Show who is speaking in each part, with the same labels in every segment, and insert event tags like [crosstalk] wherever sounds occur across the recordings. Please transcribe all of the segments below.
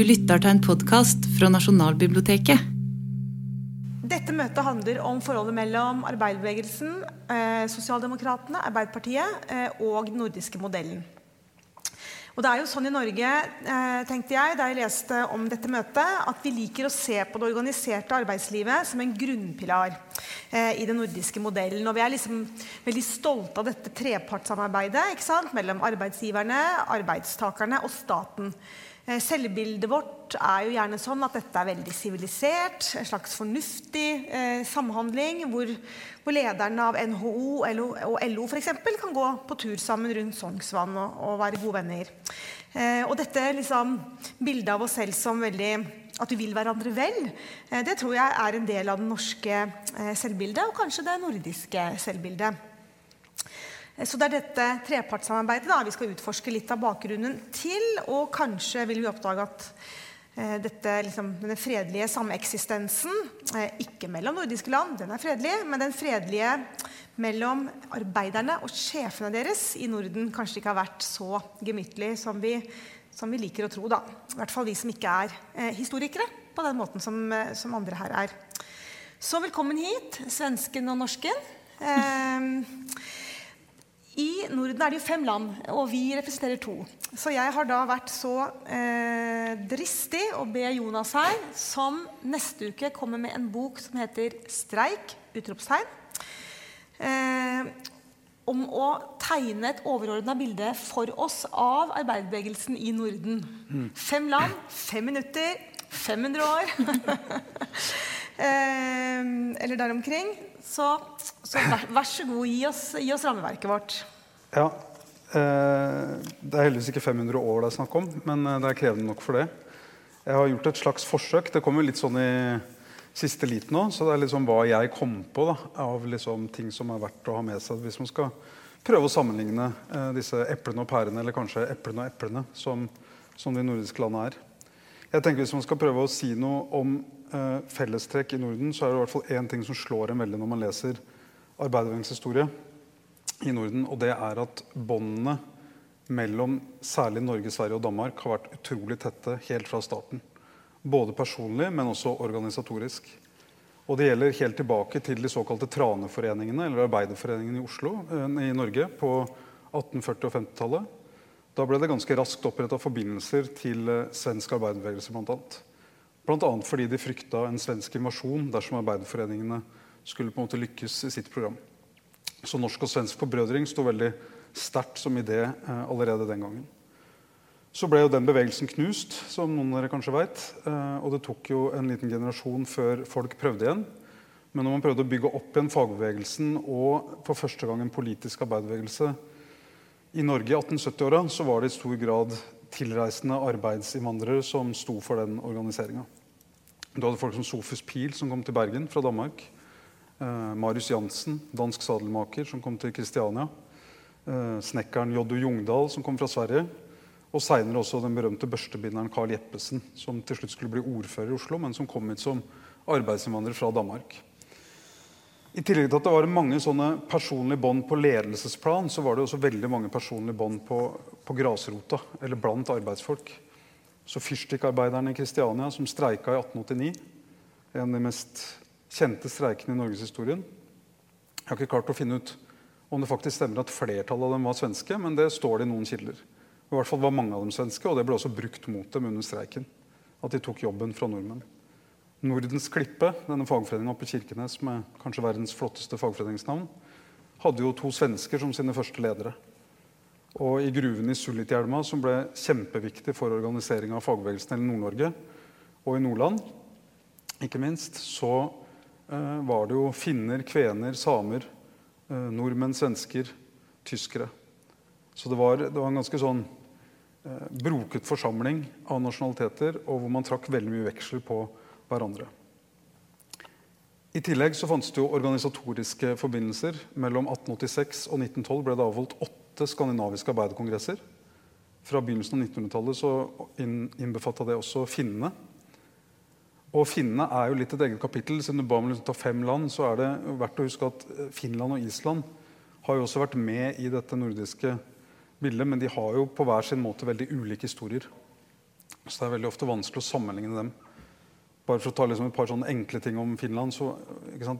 Speaker 1: Du lytter til en podkast fra Nasjonalbiblioteket.
Speaker 2: Dette møtet handler om forholdet mellom arbeiderbevegelsen, eh, Sosialdemokratene, Arbeiderpartiet eh, og den nordiske modellen. Og det er jo sånn i Norge, eh, tenkte jeg da jeg leste om dette møtet, at vi liker å se på det organiserte arbeidslivet som en grunnpilar eh, i den nordiske modellen. Og vi er liksom veldig stolte av dette trepartssamarbeidet mellom arbeidsgiverne, arbeidstakerne og staten. Eh, selvbildet vårt er jo gjerne sånn at dette er veldig sivilisert, en slags fornuftig eh, samhandling, hvor, hvor lederne av NHO LO, og LO eksempel, kan gå på tur sammen rundt Sognsvann og, og være gode venner. Eh, og dette liksom, bildet av oss selv som veldig at vi vil hverandre vel, eh, det tror jeg er en del av det norske eh, selvbildet, og kanskje det nordiske selvbildet. Eh, så det er dette trepartssamarbeidet da, vi skal utforske litt av bakgrunnen til. Og kanskje vil vi oppdage at eh, dette, liksom, denne fredelige sameksistensen, eh, ikke mellom nordiske land, den er fredelig, men den fredelige mellom arbeiderne og sjefene deres i Norden kanskje ikke har vært så gemyttlig som vi, som vi liker å tro. Da. I hvert fall vi som ikke er historikere på den måten som, som, andre her er. Så velkommen hit, svensken og norsken. Eh, i Norden er det jo fem land, og vi representerer to. Så jeg har da vært så eh, dristig å be Jonas her, som neste uke kommer med en bok som heter 'Streik!' utropstegn. Eh, om å tegne et overordna bilde for oss av arbeiderbevegelsen i Norden. Mm. Fem land, fem minutter, 500 år. [laughs] eh, eller der omkring. Så, så vær, vær, så god, gi oss, gi oss rammeverket vårt.
Speaker 3: Ja. Eh, det er heldigvis ikke 500 år det er snakk om, men eh, det er krevende nok for det. Jeg har gjort et slags forsøk. Det kommer litt sånn i siste liten nå. Så det er liksom hva jeg kom på da, av liksom ting som er verdt å ha med seg hvis man skal prøve å sammenligne eh, disse eplene og pærene, eller kanskje eplene og eplene, som, som de nordiske landene er. Jeg tenker Hvis man skal prøve å si noe om eh, fellestrekk i Norden, så er det i hvert fall én ting som slår en veldig når man leser arbeiderbevegelsens historie i Norden. Og det er at båndene mellom særlig Norge, Sverige og Danmark har vært utrolig tette helt fra starten. Både personlig, men også organisatorisk. Og det gjelder helt tilbake til de såkalte Traneforeningene, eller Arbeiderforeningene i Oslo, eh, i Norge, på 1840- og 50-tallet. Da ble det ganske raskt oppretta forbindelser til eh, svensk arbeiderbevegelse. Blant annet. Annet fordi de frykta en svensk invasjon dersom arbeiderforeningene skulle på en måte lykkes i sitt program. Så norsk og svensk forbrødring sto veldig sterkt som idé eh, allerede den gangen. Så ble jo den bevegelsen knust, som noen av dere kanskje vet. Eh, og det tok jo en liten generasjon før folk prøvde igjen. Men når man prøvde å bygge opp igjen fagbevegelsen og for første gang en politisk arbeiderbevegelse i Norge i 1870-åra var det i stor grad tilreisende arbeidsinnvandrere som sto for den organiseringa. Du hadde folk som Sofus Pil, som kom til Bergen fra Danmark. Eh, Marius Jansen, dansk sadelmaker, som kom til Kristiania. Eh, snekkeren Joddo Jungdal, som kom fra Sverige. Og seinere også den berømte børstebinderen Carl Jeppesen, som til slutt skulle bli ordfører i Oslo, men som kom hit som arbeidsinnvandrer fra Danmark. I tillegg til at det var mange sånne personlige bånd på ledelsesplan, så var det også veldig mange personlige bånd på, på, grasrota, eller blant arbeidsfolk. Så Fyrstikkarbeiderne i Kristiania, som streika i 1889, en av de mest kjente streikene i norgeshistorien Jeg har ikke klart å finne ut om det faktisk stemmer at flertallet av dem var svenske, men det står det i noen kilder. I hvert fall var mange av dem svenske, og det ble også brukt mot dem under streiken. At de tok jobben fra nordmenn. Nordens Klippe, denne fagforeninga på Kirkenes med kanskje verdens flotteste fagforeningsnavn, hadde jo to svensker som sine første ledere. Og i gruven i Sulitjelma, som ble kjempeviktig for organiseringa av fagbevegelsen i Nord-Norge og i Nordland, ikke minst, så eh, var det jo finner, kvener, samer, eh, nordmenn, svensker, tyskere. Så det var, det var en ganske sånn eh, broket forsamling av nasjonaliteter, og hvor man trakk veldig mye veksel på hverandre. I tillegg så fantes det jo organisatoriske forbindelser. Mellom 1886 og 1912 ble det avholdt åtte skandinaviske arbeiderkongresser. Fra begynnelsen av 1900-tallet så innbefatta det også finnene. Og Finnene er jo litt et eget kapittel. Siden du ba om å ta fem land, så er det verdt å huske at Finland og Island har jo også vært med i dette nordiske bildet, men de har jo på hver sin måte veldig ulike historier. Så det er veldig ofte vanskelig å sammenligne dem. Bare for å ta liksom et par sånne enkle ting om Finland. så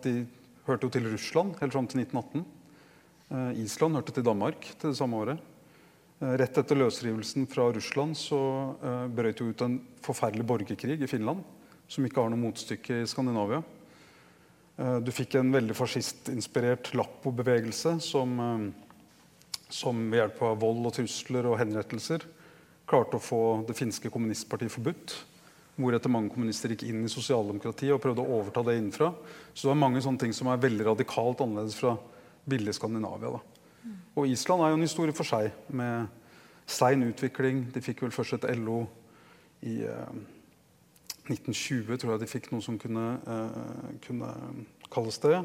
Speaker 3: De hørte jo til Russland helt fram til 1918. Eh, Island hørte til Danmark til det samme året. Eh, rett etter løsrivelsen fra Russland så eh, brøt jo ut en forferdelig borgerkrig i Finland, som ikke har noe motstykke i Skandinavia. Du fikk en veldig fascistinspirert Lappo-bevegelse som, som ved hjelp av vold og trusler og henrettelser klarte å få det finske kommunistpartiet forbudt. Hvoretter mange kommunister gikk inn i sosialdemokratiet og prøvde å overta det innenfra. Så det var mange sånne ting som er veldig radikalt annerledes fra billige Skandinavia. Da. Og Island er jo en historie for seg, med sein utvikling. De fikk vel først et LO i eh, 1920, tror jeg de fikk noe som kunne, eh, kunne kalles det.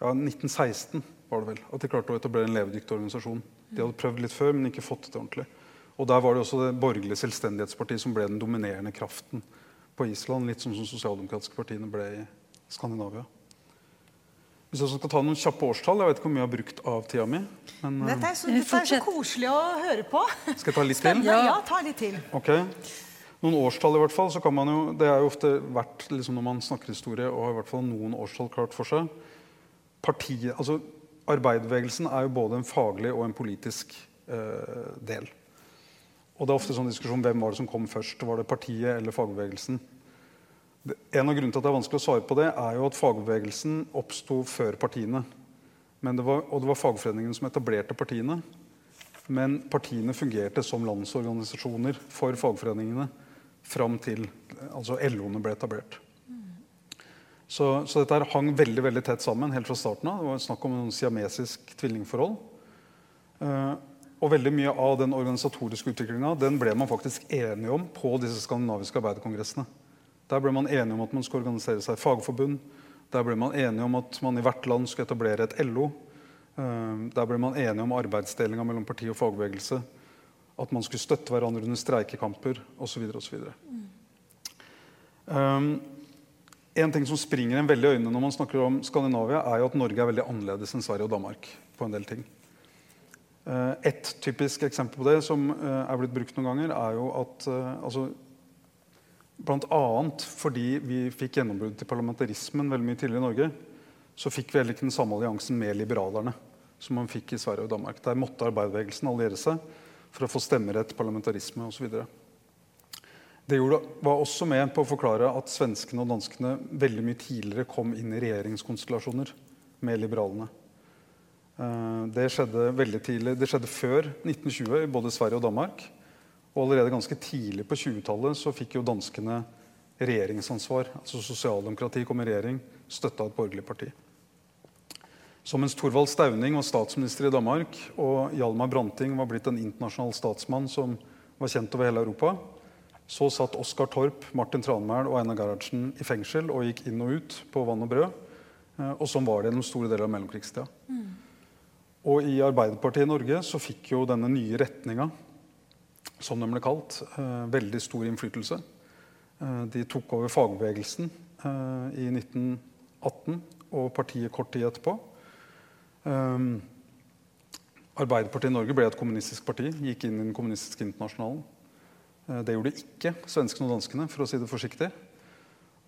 Speaker 3: Ja, 1916 var det vel, at de klarte å etablere en levedyktig organisasjon. De hadde prøvd litt før, men ikke fått det ordentlig. Og Der var det også det borgerlige selvstendighetspartiet som ble den dominerende kraften på Island. Litt som, som sosialdemokratiske partiene ble i Skandinavia. Hvis jeg skal ta noen kjappe årstall Jeg vet ikke hvor mye jeg har brukt av tida mi. Men, eh,
Speaker 2: Dette er, så, dette er så koselig å høre på.
Speaker 3: skal jeg ta litt til?
Speaker 2: Ja, ta litt til.
Speaker 3: Ok. Noen årstall i hvert fall, så kan man jo, Det er jo ofte vært liksom når man snakker historie og har i hvert fall noen årstall klart for seg. Partiet, altså Arbeiderbevegelsen er jo både en faglig og en politisk eh, del. Og det er ofte sånn diskusjon hvem var det som kom først. Var det partiet eller fagbevegelsen? En av grunnene til at det er vanskelig å svare på det, er jo at fagbevegelsen oppsto før partiene. Det var, og det var fagforeningene som etablerte partiene. Men partiene fungerte som landsorganisasjoner for fagforeningene fram til altså LO-ene ble etablert. Så, så, dette hang veldig veldig tett sammen helt fra starten av. Det var snakk om en siamesisk tvillingforhold. Uh, og veldig mye av den organisatoriske utviklinga ble man faktisk enige om på disse skandinaviske arbeiderkongressene. Der ble man enige om at man skulle organisere seg i fagforbund. Der ble man enige om at man i hvert land skulle etablere et LO. Eh, der ble man enige om arbeidsdelinga mellom parti og fagbevegelse. At man skulle støtte hverandre under streikekamper osv. Um, en ting som springer en veldig i øynene når man snakker om Skandinavia, er jo at Norge er veldig annerledes enn Sverige og Danmark på en del ting. Uh, et typisk eksempel på det som uh, er blitt brukt noen ganger, er jo at uh, altså, Bl.a. fordi vi fikk gjennombrudd til parlamentarismen veldig mye tidligere i Norge, så fikk vi heller ikke den samme alliansen med liberalerne som man fikk i Sverige og Danmark. Der måtte arbeiderbevegelsen alliere seg for å få stemmerett, parlamentarisme osv. Det var også med på å forklare at svenskene og danskene veldig mye tidligere kom inn i regjeringskonstellasjoner med liberalene. Eh, det skjedde veldig tidlig. Det skjedde før 1920 i både Sverige og Danmark. Og allerede ganske tidlig på 20-tallet så fikk jo danskene regjeringsansvar. altså Sosialdemokrati kom i regjering, støtta et borgerlig parti. Så mens Thorvald Stauning var statsminister i Danmark og Hjalmar Branting var blitt en internasjonal statsmann som var kjent over hele Europa, så satt Oskar Torp, Martin Tranmæl og Einar Gerhardsen i fengsel og gikk inn og ut på vann og brød. Eh, og sånn var det gjennom store deler av mellomkrigstida. Mm. Og i Arbeiderpartiet i Norge så fikk jo denne nye retninga som de ble kalt, eh, veldig stor innflytelse. Eh, de tok over fagbevegelsen eh, i 1918 og partiet kort tid etterpå. Arbeiderpartiet i Norge ble et kommunistisk parti, gikk inn i den kommunistiske internasjonalen. Det gjorde ikke svenskene og danskene, for å si det forsiktig.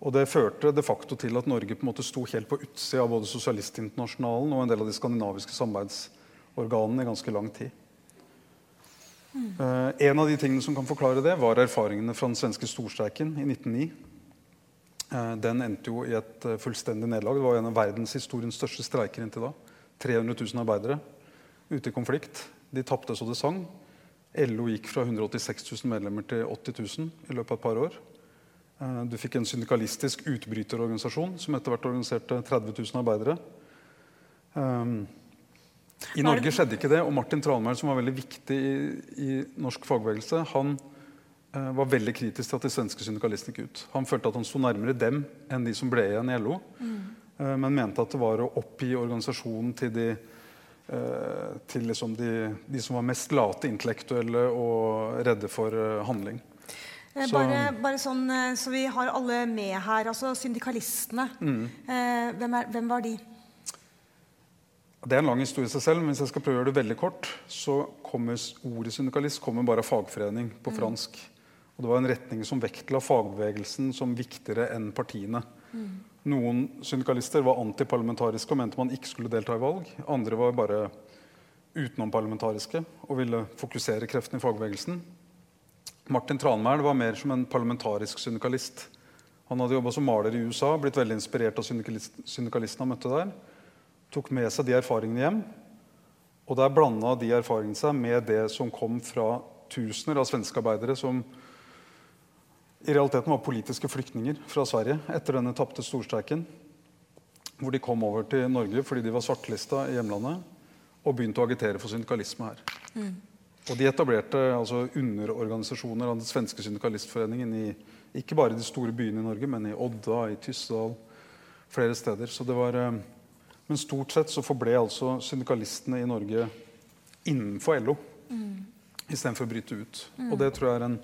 Speaker 3: Og det førte de facto til at Norge på en måte sto helt på utsida av både Sosialistinternasjonalen og en del av de skandinaviske samarbeidsorganene i ganske lang tid. Uh, en av de tingene som kan forklare det, var erfaringene fra den svenske storstreiken i 1909. Uh, eh, den endte jo i et uh, fullstendig nederlag. Det var en av verdenshistoriens største streiker inntil da. 300 000 arbeidere ute i konflikt. De tapte så det sang. LO gikk fra 186 000 medlemmer til 80 000 i løpet av et par år. Du fikk en syndikalistisk utbryterorganisasjon som etter hvert organiserte 30 000 arbeidere. I Norge skjedde ikke det. Og Martin Tranmæl, som var veldig viktig i, i norsk fagbevegelse, han eh, var veldig kritisk til at de svenske syndikalistene gikk ut. Han følte at han sto nærmere dem enn de som ble igjen i LO. Mm. Eh, men mente at det var å oppgi organisasjonen til, de, eh, til liksom de, de, som var mest late intellektuelle og redde for eh, handling.
Speaker 2: Eh, så. Bare, bare, sånn, eh, så vi har alle med her. altså Syndikalistene. Mm. Hvem, er, hvem var de?
Speaker 3: Det er en lang historie i seg selv, men hvis jeg skal prøve å gjøre det veldig kort, så kommer ordet syndikalist kommer bare av fagforening på mm. fransk. Og det var en retning som vektla fagbevegelsen som viktigere enn partiene. Mm. Noen syndikalister var antiparlamentariske og mente man ikke skulle delta i valg. Andre var bare utenomparlamentariske og ville fokusere kreftene i fagbevegelsen. Martin Tranmæl var mer som en parlamentarisk syndikalist. Han hadde jobba som maler i USA, blitt veldig inspirert av syndikalist, syndikalistene han møtte der. Tok med seg de erfaringene hjem. Og der blanda de erfaringene seg med det som kom fra tusener av svenske arbeidere som i realiteten var politiske flyktninger fra Sverige etter denne tapte storstreiken. Hvor de kom over til Norge fordi de var svartelista i hjemlandet og begynte å agitere for syndikalisme her. Mm. Og de etablerte altså, underorganisasjoner av den svenske syndikalistforeningen i ikke bare de store byene i Norge, men i Odda, i Tyssedal, flere steder. Så det var, eh, men stort sett så forble altså syndikalistene i Norge innenfor LO mm. istedenfor å bryte ut. Mm. Og det tror jeg er en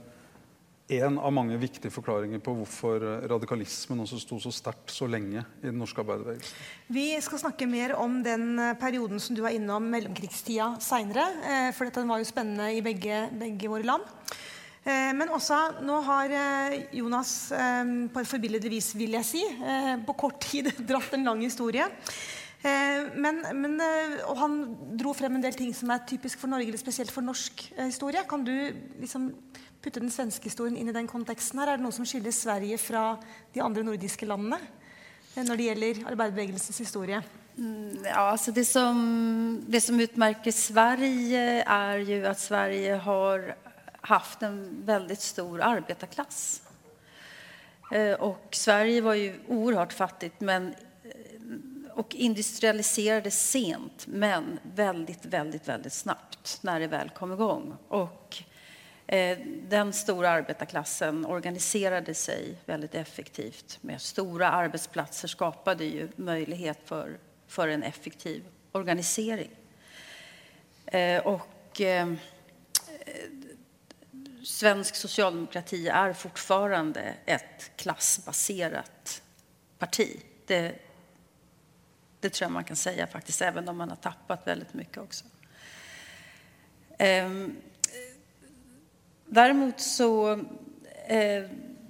Speaker 3: en av mange viktige forklaringer på hvorfor eh, radikalismen også sto så sterkt så lenge i den norske arbeiderbevegelsen.
Speaker 2: Vi skal snakke mer om den eh, perioden som du var innom mellomkrigstida seinere. Eh, for dette var jo spennende i begge, begge våre land. Men også, nå har Jonas på et forbilledlig vis, vil jeg si, på kort tid [laughs] dratt en lang historie. Men, men, og han dro frem en del ting som er typisk for Norge, eller spesielt for norsk historie. Kan du liksom putte den svenske historien inn i den konteksten her? Er det noe som skiller Sverige fra de andre nordiske landene eh, når det gjelder arbeiderbevegelsens historie?
Speaker 4: Mm, ja, altså det, som, det som utmerker Sverige, er jo at Sverige har hatt en veldig stor arbeiderklass. Eh, og Sverige var jo oerhört fattig men, og industrialiserades sent, men veldig, veldig, väldigt snabbt når det vel kom igång. Och Eh, den stora arbetarklassen organiserade sig väldigt effektivt med stora arbetsplatser skapade ju möjlighet för, för en effektiv organisering. Eh, och eh, svensk socialdemokrati är fortfarande ett klassbaserat parti. Det, det tror jag man kan säga faktiskt, även om man har tappat väldigt mycket också. Um, Däremot så eh,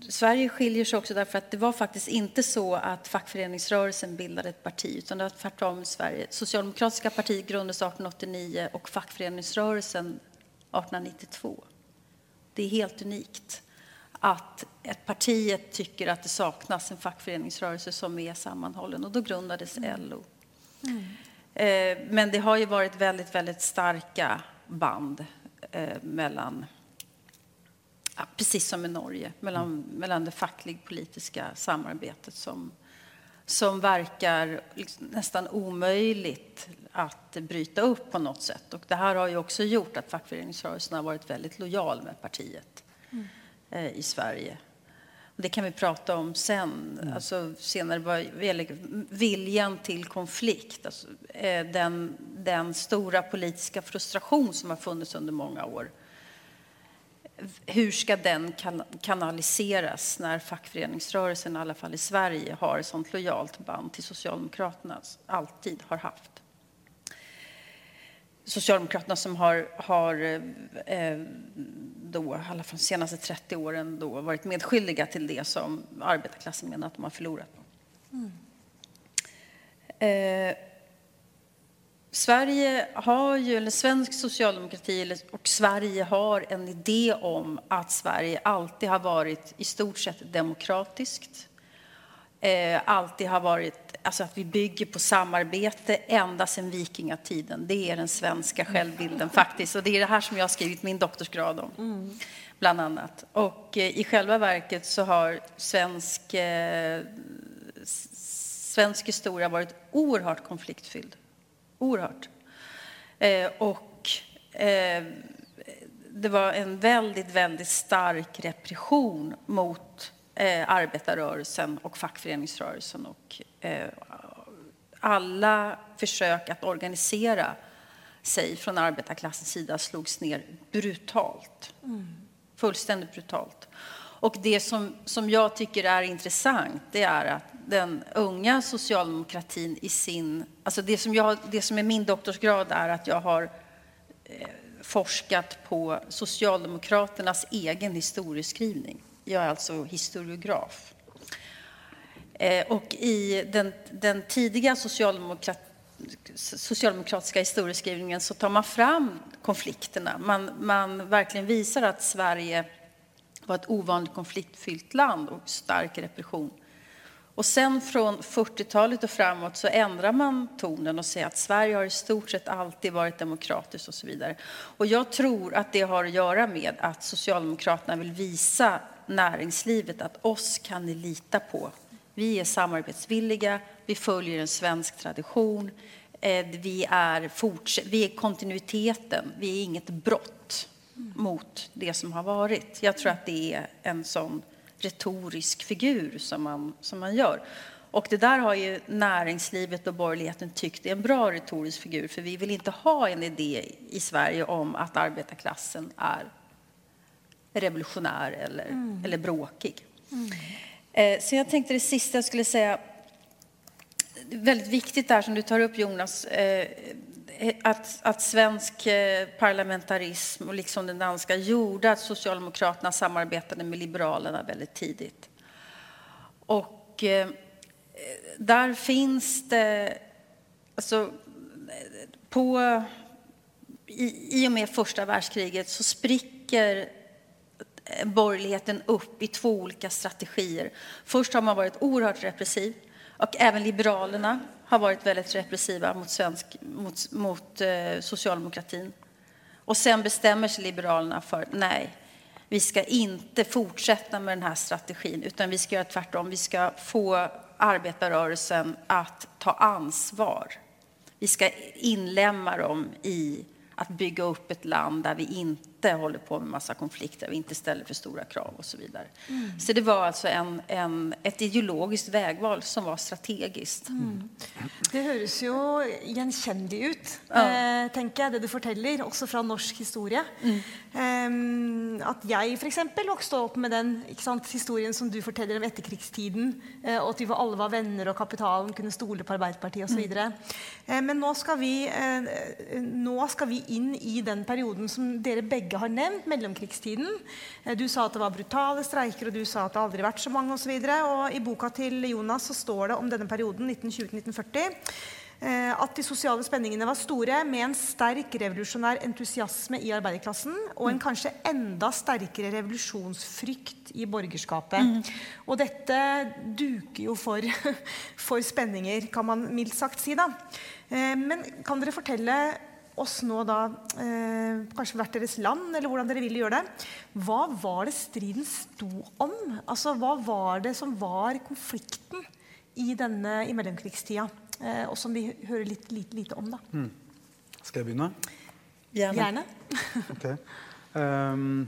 Speaker 4: Sverige skiljer sig också därför att det var faktiskt inte så att fackföreningsrörelsen bildade ett parti utan det var tvärtom Sverige. Socialdemokratiska partiet grundades 1889 och fackföreningsrörelsen 1892. Det är helt unikt att ett partiet tycker att det saknas en fackföreningsrörelse som är sammanhållen och då grundades mm. LO. Mm. Eh, men det har ju varit väldigt, väldigt starka band eh, mellan ja, precis som i Norge, mellan, mm. mellan det facklig-politiska samarbetet som, som verkar liksom nästan omöjligt att bryta upp på något sätt. Och det här har ju också gjort att fackföreningsrörelsen har varit väldigt lojal med partiet i Sverige. Det kan vi prata om sen, mm. alltså senare gäller viljan till konflikt. Alltså, eh, den, den stora politiska frustration som har funnits under många år hur ska den kanaliseras när fackföreningsrörelsen, i alla fall i Sverige, har ett sånt lojalt band till Socialdemokraterna, alltid har haft. Socialdemokraterna som har, har eh, då, i alla fall de senaste 30 åren då, varit medskyldiga till det som arbetarklassen menar att de har förlorat på. Mm. Eh, Sverige har ju, eller svensk socialdemokrati och Sverige har en idé om att Sverige alltid har varit i stort sett demokratiskt. Eh, alltid har vært alltså att vi bygger på samarbete ända sedan vikingatiden. Det er den svenske självbilden faktiskt. Och det er det här som jeg har skrivit min doktorsgrad om. Mm. Bland annat. Och eh, i själva verket så har svensk, eh, svensk historia varit oerhört konfliktfylld. Oerhört. Eh, och eh, det var en veldig, väldigt stark repression mot eh, arbetarrörelsen och fackföreningsrörelsen. Och, eh, alla försök att organisera sig från arbetarklassens sida slogs ner brutalt. Mm. Fullständigt brutalt. Och det som, som jag tycker är intressant det är att den unga socialdemokratin i sin... Alltså det, som jag, det som är min doktorsgrad är att jag har eh, forskat på Socialdemokraternas egen historieskrivning. Jag är alltså historiograf. Eh, och i den, den tidiga socialdemokrat, socialdemokratiska historieskrivningen så tar man fram konflikterna. Man, man verkligen visar att Sverige var ett ovanligt konfliktfyllt land och stark repression. Och sen från 40-talet och framåt så ändrar man tonen och säger att Sverige har i stort sett alltid varit demokratiskt och så vidare. Och jag tror att det har att göra med att Socialdemokraterna vill visa näringslivet att oss kan ni lita på. Vi är samarbetsvilliga, vi följer en svensk tradition, eh, vi är, vi är kontinuiteten, vi är inget brott mot det som har varit. Jag tror att det är en sån retorisk figur som man, som man gör. Och det där har ju näringslivet och borgerligheten tyckt är en bra retorisk figur för vi vill inte ha en idé i Sverige om att arbetarklassen är revolutionär eller, mm. eller bråkig. Mm. Eh, så jag tänkte det sista jag skulle säga, väldigt viktigt där som du tar upp Jonas, eh, att, att svensk eh, parlamentarism och liksom den danska gjorde att Socialdemokraterna samarbetade med Liberalerna väldigt tidigt. Och eh, där finns det, alltså på, i, i och med första världskriget så spricker borgerligheten upp i två olika strategier. Först har man varit oerhört repressiv och även Liberalerna har varit väldigt repressiva mot, svensk, mot, mot eh, socialdemokratin. Och sen bestämmer sig Liberalerna för nej, vi ska inte fortsätta med den här strategin utan vi ska göra tvärtom. Vi ska få arbetarrörelsen att ta ansvar. Vi ska inlämna dem i att bygga upp ett land där vi inte håller på med massa konflikter, vi inte ställer för stora krav och så vidare. Mm. Så det var alltså en, en, ett ideologiskt vägval som var strategiskt. Mm.
Speaker 2: Det høres jo gjenkjendig ut, ja. eh, tenker jeg, det du forteller, også fra norsk historie. Mm. Eh, at jeg f.eks. vokste opp med den sant, historien som du forteller om etterkrigstiden, eh, og at vi alle var venner, og kapitalen kunne stole på Arbeiderpartiet osv. Mm. Eh, men nå skal, vi, eh, nå skal vi inn i den perioden som dere begge har nevnt, mellomkrigstiden. Eh, du sa at det var brutale streiker, og du sa at det aldri har vært så mange osv. Og, så og i boka til Jonas så står det om denne perioden, 1920-1940, eh, at de sosiale spenningene var store, med en sterk revolusjonær entusiasme i arbeiderklassen og en kanskje enda sterkere revolusjonsfrykt i borgerskapet. Mm. Og dette duker jo for, [laughs] for spenninger, kan man mildt sagt si. da. Eh, men kan dere fortelle oss nå da eh, kanskje hvert deres land, eller hvordan dere ville gjøre det. Hva var det striden sto om? Altså, Hva var det som var konflikten i denne i mellomkrigstida, eh, og som vi hører litt lite, lite om? da? Mm.
Speaker 3: Skal jeg begynne?
Speaker 2: Gjerne. Gjerne. [laughs]
Speaker 3: okay. Um,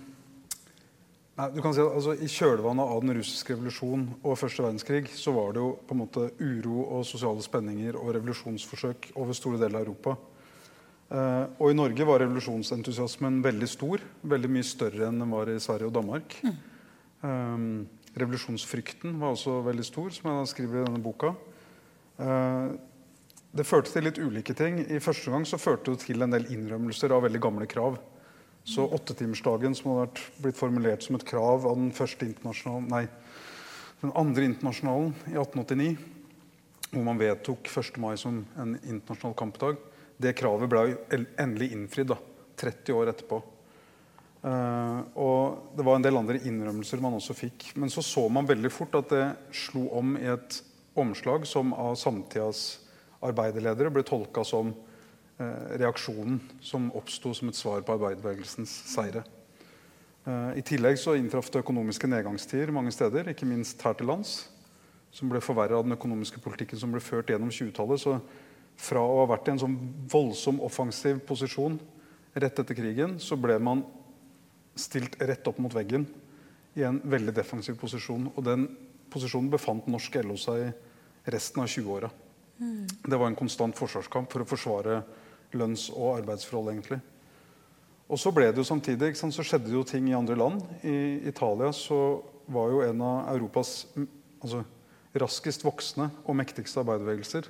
Speaker 3: nei, du kan si at altså, I kjølvannet av den russiske revolusjon og første verdenskrig så var det jo på en måte uro og sosiale spenninger og revolusjonsforsøk over store deler av Europa. Uh, og i Norge var revolusjonsentusiasmen veldig stor. Veldig mye større enn den var i Sverige og Danmark. Mm. Um, revolusjonsfrykten var også veldig stor, som jeg skriver i denne boka. Uh, det førte til litt ulike ting. I første gang så førte det til en del innrømmelser av veldig gamle krav. Så åttetimersdagen, som hadde blitt formulert som et krav av den første internasjonalen, nei, den andre internasjonalen i 1889, hvor man vedtok 1. mai som en internasjonal kampdag, det kravet ble endelig innfridd da, 30 år etterpå. Uh, og det var en del andre innrømmelser man også fikk. Men så så man veldig fort at det slo om i et omslag som av samtidas arbeiderledere ble tolka som uh, reaksjonen som oppsto som et svar på arbeiderbevegelsens seire. Uh, I tillegg så inntraff det økonomiske nedgangstider mange steder, ikke minst her til lands. Som ble forverra av den økonomiske politikken som ble ført gjennom 20-tallet. Fra å ha vært i en sånn voldsom offensiv posisjon rett etter krigen, så ble man stilt rett opp mot veggen i en veldig defensiv posisjon. Og den posisjonen befant norsk LO seg i resten av 20-åra. Mm. Det var en konstant forsvarskamp for å forsvare lønns- og arbeidsforhold. egentlig. Og så ble det jo samtidig, så skjedde det jo ting i andre land. I Italia så var jo en av Europas altså, raskest voksne og mektigste arbeiderbevegelser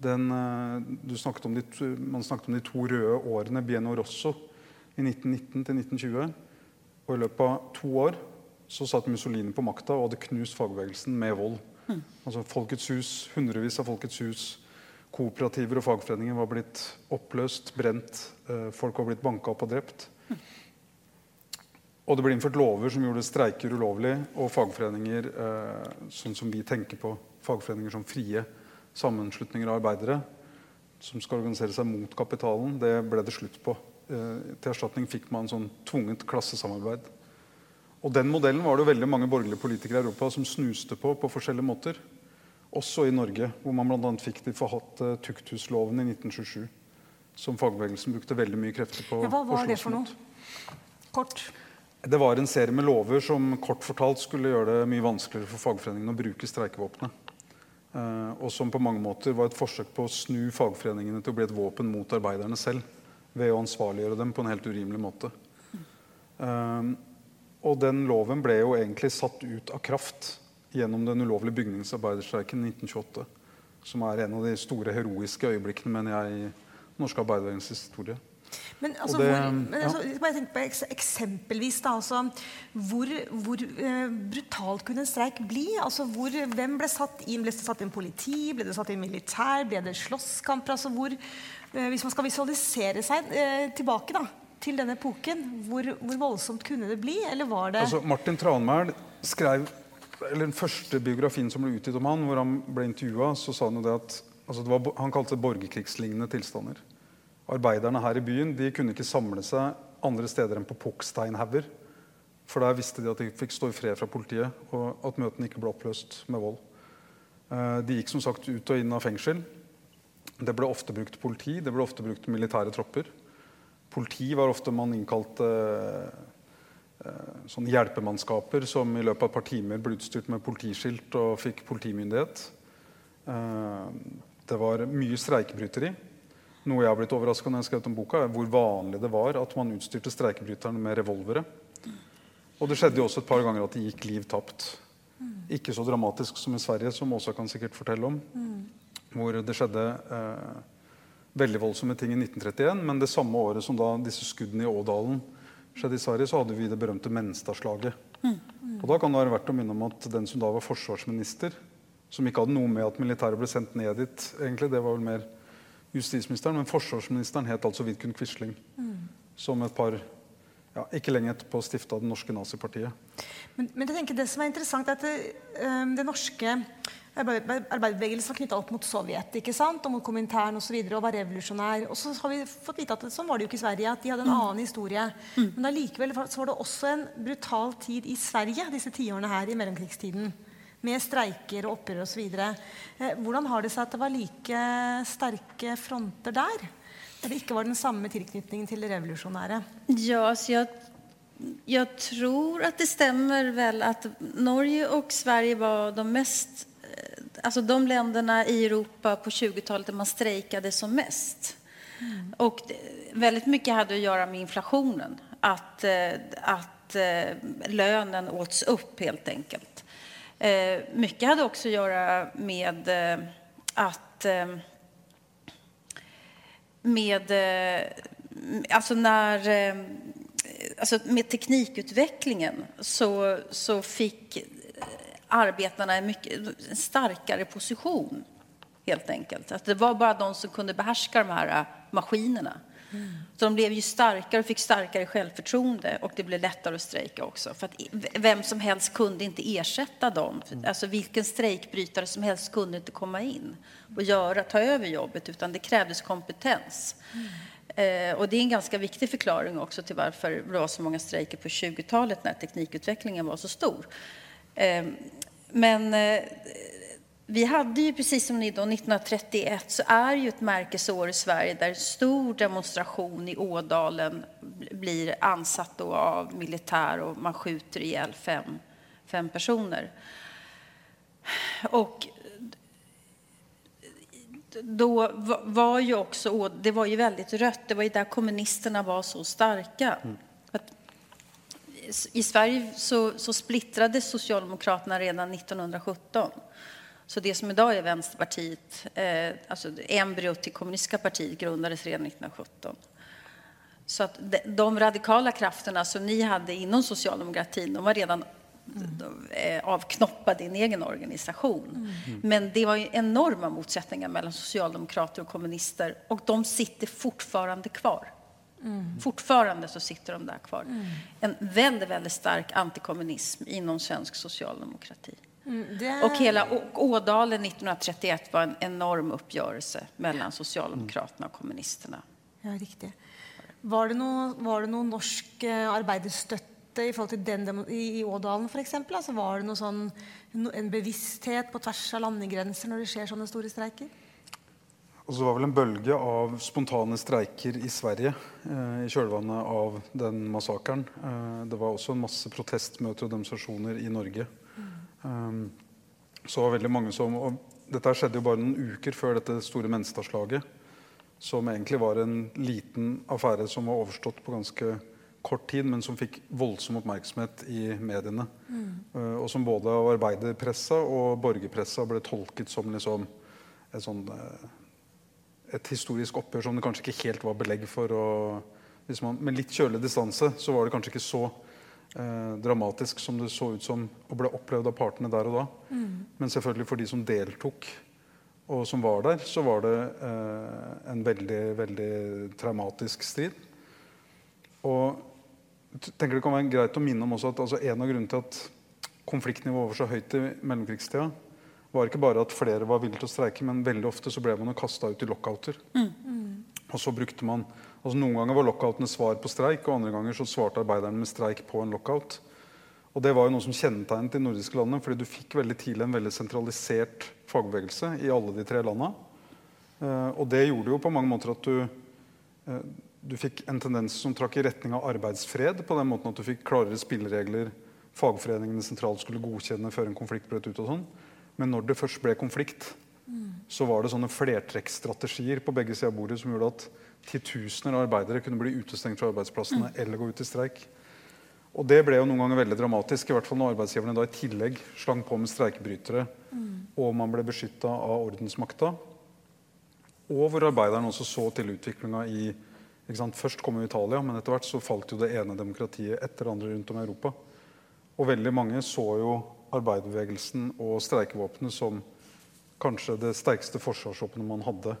Speaker 3: den, eh, snakket de, man snakket om de to røde årene, Bieno Rosso, i 1919 til 1920. Og i løpet av to år så satt Mussolini på makta og hadde knust fagbevegelsen med vold. Mm. Altså Folkets hus, Hundrevis av Folkets hus, kooperativer og fagforeninger var blitt oppløst, brent. Eh, folk var blitt banka opp og drept. Mm. Og det ble innført lover som gjorde streiker ulovlig, og fagforeninger eh, sånn som vi tenker på, fagforeninger som frie sammenslutninger av arbeidere som skal organisere seg mot kapitalen, det ble det slutt på. Eh, til erstatning fikk man sånn tvunget klassesamarbeid. Og Den modellen var det veldig mange borgerlige politikere i Europa som snuste på på forskjellige måter. Også i Norge, hvor man bl.a. fikk de forhatte tukthusloven i 1927. Som fagbevegelsen brukte veldig mye krefter på.
Speaker 2: Ja, hva var det for noe? Kort.
Speaker 3: Det var en serie med lover som kort fortalt skulle gjøre det mye vanskeligere for fagforeningene å bruke streikevåpenet. Uh, og som på mange måter var et forsøk på å snu fagforeningene til å bli et våpen mot arbeiderne selv. Ved å ansvarliggjøre dem på en helt urimelig måte. Uh, og den loven ble jo egentlig satt ut av kraft gjennom den ulovlige bygningsarbeiderstreiken i 1928. Som er en av de store heroiske øyeblikkene mener jeg, i norsk arbeiderbevegelsens historie.
Speaker 2: Men, altså, det, hvor, men altså, bare tenk på eksempelvis da, altså, hvor, hvor uh, brutalt kunne en streik bli? Altså, hvor, hvem ble satt inn? Ble det satt inn politi? Ble det satt inn militær? Ble det slåsskamper? Altså, hvor, uh, hvis man skal visualisere seg uh, tilbake da, til denne epoken, hvor, hvor, voldsomt kunne det bli? Eller var det
Speaker 3: altså, Martin Tranmæl skrev eller Den første biografien som ble utgitt om han, hvor han ble intervjua, så sa han jo det at altså, det var, han kalte det borgerkrigslignende tilstander. Arbeiderne her i byen de kunne ikke samle seg andre steder enn på pukksteinhauger. For der visste de at de fikk stå i fred fra politiet, og at møtene ikke ble oppløst med vold. Eh, de gikk som sagt ut og inn av fengsel. Det ble ofte brukt politi, det ble ofte brukt militære tropper. Politi var ofte man innkalte eh, sånne hjelpemannskaper som i løpet av et par timer ble utstyrt med politiskilt og fikk politimyndighet. Eh, det var mye streikebryteri. Noe jeg har blitt overraska når jeg har skrevet om boka, er hvor vanlig det var at man utstyrte streikebryterne med revolvere. Og det skjedde jo også et par ganger at det gikk liv tapt. Ikke så dramatisk som i Sverige, som Åsa kan sikkert fortelle om. Hvor det skjedde eh, veldig voldsomme ting i 1931. Men det samme året som da disse skuddene i Ådalen skjedde i Sverige, så hadde vi det berømte Menstadslaget. Og da kan det være verdt å minne om at den som da var forsvarsminister, som ikke hadde noe med at militæret ble sendt ned dit, egentlig, det var vel mer justisministeren, men forsvarsministeren het altså Vidkun Quisling. Mm. Som et par ja, ikke lenge etterpå stifta det norske nazipartiet.
Speaker 2: Men, men jeg tenker det som er interessant, er at det, um, det norske arbeiderbevegelsen var knytta opp mot Sovjet ikke sant? og mot Komintern og, så videre, og var revolusjonær. Og så har vi fått vite at sånn var det jo ikke i Sverige, at de hadde en mm. annen historie. Mm. Men allikevel var det også en brutal tid i Sverige disse tiårene her i mellomkrigstiden med streiker og opprør osv. Eh, hvordan har det seg at det var like sterke fronter der? Eller det ikke var den samme tilknytningen til det revolusjonære?
Speaker 4: Ja, så jeg, jeg tror at det stemmer vel at Norge og Sverige var de mest altså de landene i Europa på 20-tallet der man streiket som mest. Mm. Og veldig mye hadde å gjøre med inflasjonen. At, eh, at eh, lønnen åts opp, helt enkelt. Eh, mycket hade också att göra med eh, att eh, med eh, alltså när eh, alltså med teknikutvecklingen så, så fick arbetarna en mycket en starkare position helt enkelt. Att det var bara de som kunde behärska de här maskinerna. Så de blev ju starkare och fick starkare självförtroende och det blev lättare att strejka också. För att vem som helst kunde inte ersätta dem. Alltså vilken strejkbrytare som helst kunde inte komma in och göra, ta över jobbet utan det krävdes kompetens. Mm. Eh, och det är en ganska viktig förklaring också till varför det var så många strejker på 20-talet när teknikutvecklingen var så stor. Eh, men eh, vi hade ju, precis som ni då, 1931 så är ju ett märkesår i Sverige där en stor demonstration i Ådalen blir ansatt då av militär och man skjuter ihjäl fem, fem personer. Och då var ju också, det var ju väldigt rött, det var ju där kommunisterna var så starka. Mm. I Sverige så, så splittrades Socialdemokraterna redan 1917. Så det som idag är Vänsterpartiet, eh, alltså embryot till kommunistiska partiet, grundades redan 1917. Så att de, de radikala krafterna som ni hade inom socialdemokratin, de var redan mm. avknoppade i en egen organisation. Mm. Men det var ju enorma motsättningar mellan socialdemokrater och kommunister och de sitter fortfarande kvar. Mm. Fortfarande så sitter de där kvar. Mm. En väldigt, väldigt stark antikommunism inom svensk socialdemokrati. Mm, det... Och hela Ådalen 1931 var en enorm uppgörelse mellan Socialdemokraterna och kommunisterna.
Speaker 2: Ja, riktigt. Var det noe, var det noe norsk eh, arbeiderstøtte i forhold til den i, i Ådalen f.eks.? Altså var det noe sånn, en bevissthet på tvers av landegrenser når det skjer sånne store streiker?
Speaker 3: Og så var vel en bølge av spontane streiker i Sverige eh, i kjølvannet av den massakren. Eh, det var også en masse protestmøter og demonstrasjoner i Norge. Um, så var veldig mange som, og Dette skjedde jo bare noen uker før dette store Menstadslaget. Som egentlig var en liten affære som var overstått på ganske kort tid, men som fikk voldsom oppmerksomhet i mediene. Mm. Uh, og som både av arbeiderpressa og borgerpressa ble tolket som liksom et sånn uh, et historisk oppgjør som det kanskje ikke helt var belegg for. Og man, med litt kjølig distanse så var det kanskje ikke så eh, dramatisk som det så ut som og ble opplevd av partene der og da. Mm. Men selvfølgelig for de som deltok og som var der, så var det eh, en veldig, veldig traumatisk strid. Og jeg tenker det kan være greit å minne om også at altså, en av grunnene til at konfliktnivået var så høyt i mellomkrigstida, var ikke bare at flere var villige til å streike, men veldig ofte så ble man kasta ut i lockouter. Mm. Mm. Og så brukte man, altså Noen ganger var lockoutene svar på streik, og andre ganger så svarte arbeiderne med streik på en lockout. Og Det var jo noe som kjennetegnet de nordiske landene, fordi du fikk veldig tidlig en veldig sentralisert fagbevegelse i alle de tre landene. Uh, og det gjorde jo på mange måter at du, uh, du fikk en tendens som trakk i retning av arbeidsfred, på den måten at du fikk klarere spilleregler. Fagforeningene sentralt skulle godkjenne før en konflikt brøt ut. og sånn. Men når det først ble konflikt, mm. så var det sånne flertrekkstrategier på begge sider av bordet som gjorde at titusener av arbeidere kunne bli utestengt fra arbeidsplassene mm. eller gå ut i streik. Og det ble jo noen ganger veldig dramatisk, i hvert fall når arbeidsgiverne da i tillegg slang på med streikebrytere, mm. og man ble beskytta av ordensmakta. Og hvor arbeiderne også så til utviklinga i Først kom jo Italia, men etter hvert så falt jo det ene demokratiet etter det andre rundt om i Europa. Og veldig mange så jo arbeiderbevegelsen og streikevåpenet som kanskje det sterkeste forsvarsvåpenet man hadde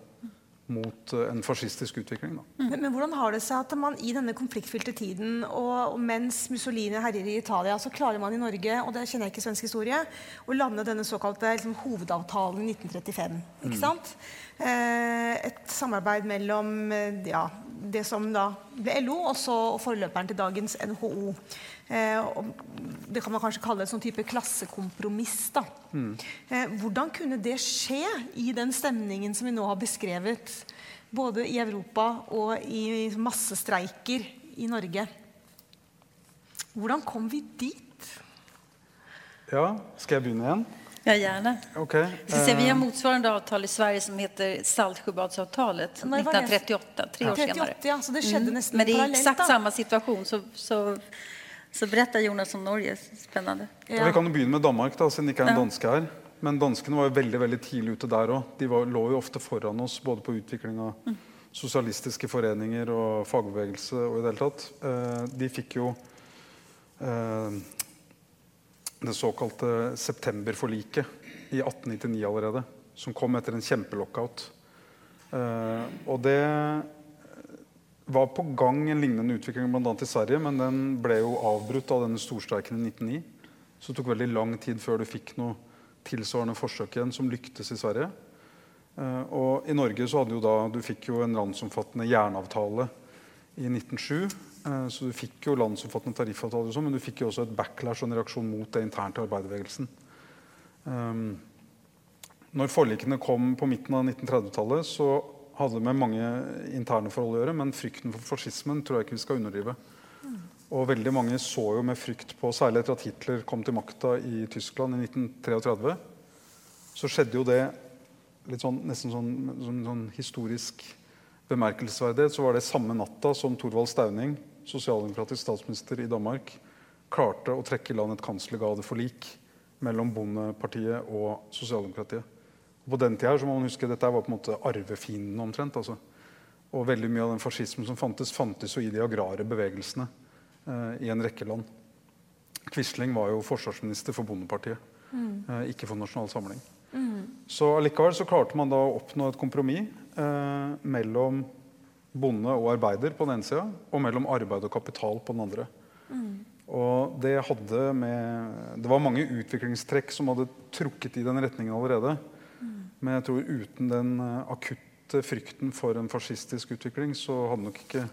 Speaker 3: mot eh, en fascistisk utvikling.
Speaker 2: Men, men, hvordan har det seg at man i denne konfliktfylte tiden, og, og, mens Mussolini herjer i Italia, så klarer man i Norge og det kjenner jeg ikke svensk historie, å lande denne såkalte liksom, hovedavtalen i 1935? ikke mm. sant? Eh, et samarbeid mellom eh, ja, det som da ble LO, og så forløperen til dagens NHO. Eh, det kan man kanskje kalle en sånn type klassekompromiss. da. Mm. Eh, hvordan kunne det skje i den stemningen som vi nå har beskrevet, både i Europa og i massestreiker i Norge? Hvordan kom vi dit?
Speaker 3: Ja, skal jeg begynne igjen?
Speaker 4: Ja, gjerne.
Speaker 3: Okay.
Speaker 4: Så vi har motsvarende avtale i Sverige som heter Saltsjöbadsavtalet 1938, tre år 38, senare.
Speaker 2: Ja, så det skedde mm.
Speaker 4: Men det er exakt samme situasjon. Så, så, så berätta Jonas om Norge. Spennende.
Speaker 3: Ja. Vi kan jo begynne med Danmark, da, siden det ikke er en danske her. Men danskene var jo veldig veldig tidlig ute der òg. De var, lå jo ofte foran oss både på utvikling av mm. sosialistiske foreninger og fagbevegelse og i det hele tatt. Eh, de fikk jo eh, det såkalte septemberforliket i 1899 allerede. Som kom etter en kjempelockout. Uh, og det var på gang en lignende utvikling bl.a. i Sverige, men den ble jo avbrutt av denne storstreiken i 1909. Så det tok veldig lang tid før du fikk noe tilsvarende forsøk igjen som lyktes i Sverige. Uh, og i Norge så hadde jo da, du fikk jo en landsomfattende jernavtale i 1907 Eh, så du fikk jo landsomfattende tariffavtaler, sånn, men du fikk jo også et backlash og en reaksjon mot det internt i arbeiderbevegelsen. Um, når forlikene kom på midten av 1930-tallet, så hadde med mange interne forhold å gjøre, men frykten for fascismen tror jeg ikke vi skal underdrive. Og veldig mange så jo med frykt på, særlig etter at Hitler kom til makta i Tyskland i 1933, så skjedde jo det litt sånn, nesten sånn, sånn, sånn historisk bemerkelsesverdighet. så var det samme natta som Thorvald Stauning sosialdemokratisk statsminister i Danmark, klarte å trekke i land et kanslergadeforlik mellom Bondepartiet og sosialdemokratiet. Og på den tida så må man huske, Dette var på en måte arvefienden omtrent. altså. Og veldig mye av den fascismen som fantes, fantes jo i de agrare bevegelsene eh, i en rekke land. Quisling var jo forsvarsminister for Bondepartiet, eh, ikke for Nasjonal Samling. Så allikevel så klarte man da å oppnå et kompromiss eh, mellom bonde og arbeider på den ene sida, og mellom arbeid og kapital på den andre. Og det hadde med Det var mange utviklingstrekk som hadde trukket i den retningen allerede. Men jeg tror uten den eh, akutte frykten for en fascistisk utvikling, så hadde nok ikke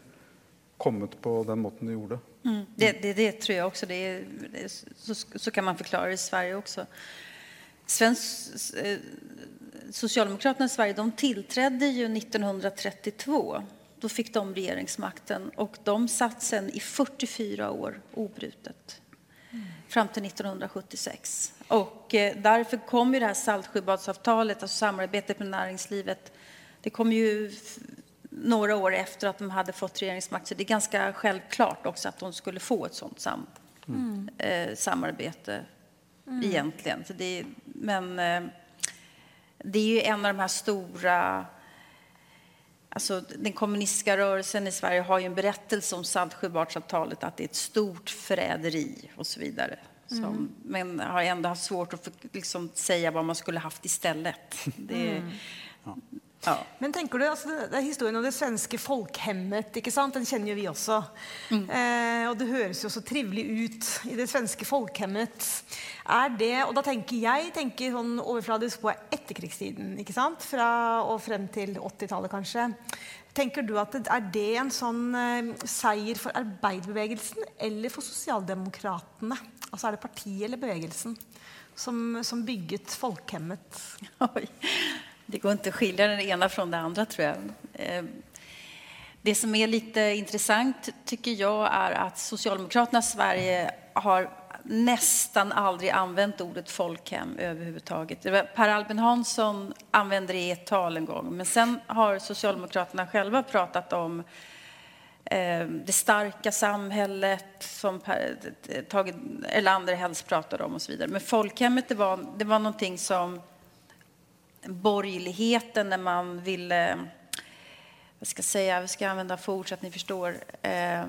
Speaker 3: kommet på den måten de gjorde.
Speaker 4: Mm. Det, det, det, tror jeg også. Det så, så, kan man forklare det i Sverige også. Svensk, eh, Socialdemokraterna i Sverige de tillträdde ju 1932. Da fikk de regjeringsmakten og de satt sen i 44 år obrutet. Fram till 1976. Och eh, därför kom ju det här Saltsjöbadsavtalet, alltså samarbetet med näringslivet. Det kom ju några år efter att de hade fått regeringsmakt. Så det är ganska självklart också att de skulle få ett sånt sam mm. eh, samarbete mm. egentligen. Så det, men eh, det är ju en av de här stora... Alltså, den kommunistiska rörelsen i Sverige har ju en berättelse om Saltsjöbadsavtalet att det är ett stort förräderi och så vidare. Som, mm. Men har ändå haft svårt att för, liksom, säga vad man skulle haft istället. Det, mm. Ja.
Speaker 2: Men tenker du, altså, det er historien om det svenske folkhemmet. ikke sant? Den kjenner jo vi også. Mm. Eh, og det høres jo så trivelig ut i det svenske folkhemmet. Er det, og da tenker jeg tenker sånn overfladisk på etterkrigstiden. ikke sant? Fra og frem til 80-tallet, kanskje. Tenker du at det, Er det en sånn eh, seier for arbeiderbevegelsen eller for sosialdemokratene? Altså Er det partiet eller bevegelsen som, som bygget folkhemmet? [laughs]
Speaker 4: Oi. Det går inte att skilja det ena från det andra tror jag. Eh, det som lite intressant tycker jag är att Socialdemokraterna i Sverige har nästan aldrig använt ordet folkhem överhuvudtaget. Per Albin Hansson använde det i ett tal en gång, men sen har Socialdemokraterna själva pratat om eh, det starka samhället som Tage Erlander helst pratade om och så vidare. Men folkhemmet det var, det var som borgerligheten när man ville, vad ska jag säga, vi ska använda för ord så att ni förstår. Eh,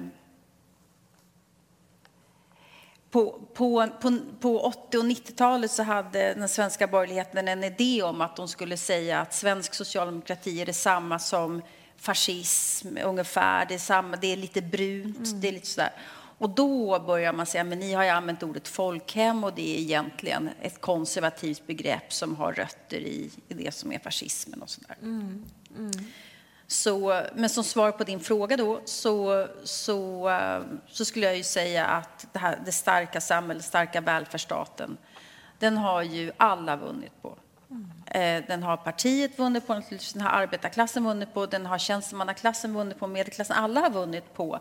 Speaker 4: på, på, på, på 80 och 90-talet så hade den svenska borgerligheten en idé om att de skulle säga att svensk socialdemokrati är detsamma som fascism ungefär. Det är, samma, det är lite brunt, mm. det är lite sådär. Och då börjar man säga, men ni har ju använt ordet folkhem och det är egentligen ett konservativt begrepp som har rötter i, i det som är fascismen och sådär. Mm. Mm. Så, men som svar på din fråga då så, så, så skulle jag ju säga att det, här, det starka samhället, starka välfärdsstaten, den har ju alla vunnit på. Mm. Den har partiet vunnit på, den har arbetarklassen vunnit på, den har tjänstemannaklassen vunnit på, medelklassen. Alla har vunnit på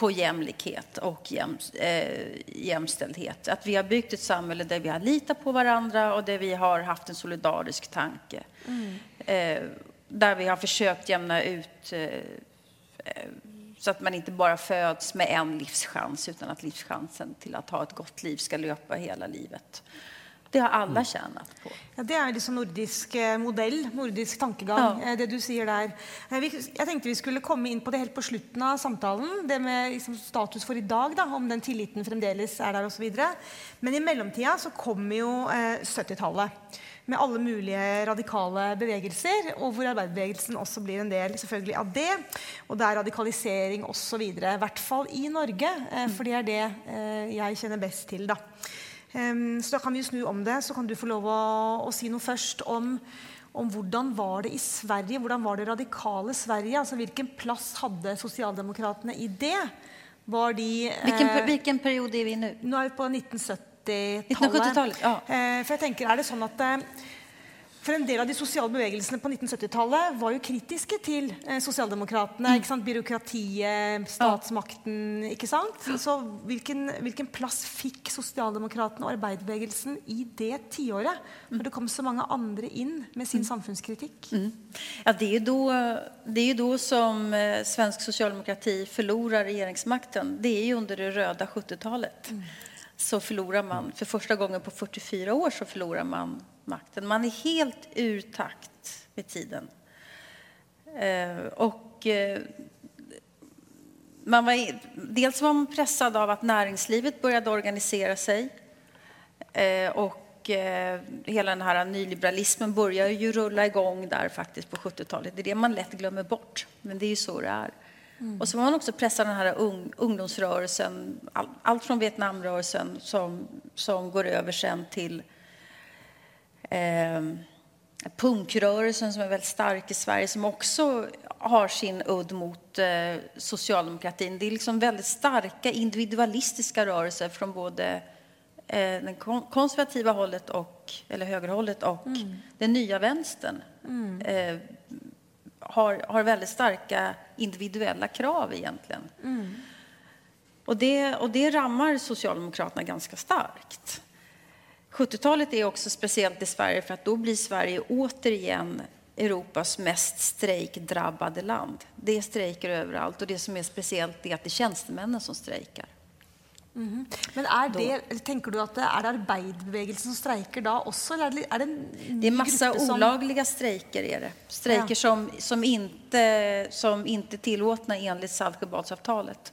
Speaker 4: på jämlikhet och jäm, eh, jämställdhet. Att vi har byggt ett samhälle där vi har litat på varandra och där vi har haft en solidarisk tanke. Mm. Eh, där vi har försökt jämna ut eh, så att man inte bara föds med en livschans utan att livschansen till att ha ett gott liv ska löpa hela livet. Det har alle tjent på.
Speaker 2: Ja, Det er liksom nordisk eh, modell, nordisk tankegang, ja. Eh, det du sier der. Eh, jeg tenkte vi skulle komme inn på det helt på slutten av samtalen. Det med liksom status for i dag, da, om den tilliten fremdeles er der osv. Men i mellomtida så kommer jo eh, 70-tallet. Med alle mulige radikale bevegelser, og hvor arbeiderbevegelsen også blir en del selvfølgelig av det. Og det er radikalisering osv. I hvert fall i Norge, for det er det jeg kjenner best til. da. Så da kan vi snu om det. Så kan du få lov å, å si noe først om, om, hvordan var det i Sverige? Hvordan var det radikale Sverige? Altså Hvilken plass hadde sosialdemokratene i det? Var de,
Speaker 4: hvilken, eh, hvilken periode er vi nå?
Speaker 2: Nå er vi på 1970-tallet.
Speaker 4: ja.
Speaker 2: eh, for jeg tenker, er det sånn at eh, for en del av de sosiale bevegelsene på 1970-tallet var jo kritiske til eh, sosialdemokratene. Mm. Byråkratiet, statsmakten. ikke sant? Så hvilken, hvilken plass fikk sosialdemokratene og arbeiderbevegelsen i det tiåret? Når det kom så mange andre inn med sin mm. samfunnskritikk?
Speaker 4: Mm. Ja, det er jo da som eh, svensk sosialdemokrati forlorer regjeringsmakten. Det er jo under det røde 70-tallet. Mm. Så forlorer man, for første gangen på 44 år så forlorer man makten. Man är helt ur takt med tiden. Eh, och eh, man var, dels var man pressad av att näringslivet började organisera sig. Eh, och eh, hela den här nyliberalismen började ju rulla igång där faktiskt på 70-talet. Det är det man lätt glömmer bort, men det är ju så det är. Mm. Och så var man också pressad av den här ung, ungdomsrörelsen, all, allt från Vietnamrörelsen som, som går över sen till eh, punkrörelsen som är väldigt stark i Sverige som också har sin udd mot eh, socialdemokratin. Det är liksom väldigt starka individualistiska rörelser från både eh, det konservativa hållet och, eller högerhållet och mm. den nya vänstern. Mm. Eh, har, har väldigt starka individuella krav egentligen. Mm. Och, det, och det rammar Socialdemokraterna ganska starkt. 70-talet är också speciellt i Sverige för att då blir Sverige återigen Europas mest strejkdrabbade land. Det är strejker överallt och det som är speciellt är att det är tjänstemännen som strejkar.
Speaker 2: Mm. Men er det, tenker du at det er arbeiderbevegelsen som streiker da også? Eller er det,
Speaker 4: det masse massa som... olagliga strejker. Är det. Strejker ja. som, som, ikke som inte tillåtna enligt Saltsjöbadsavtalet.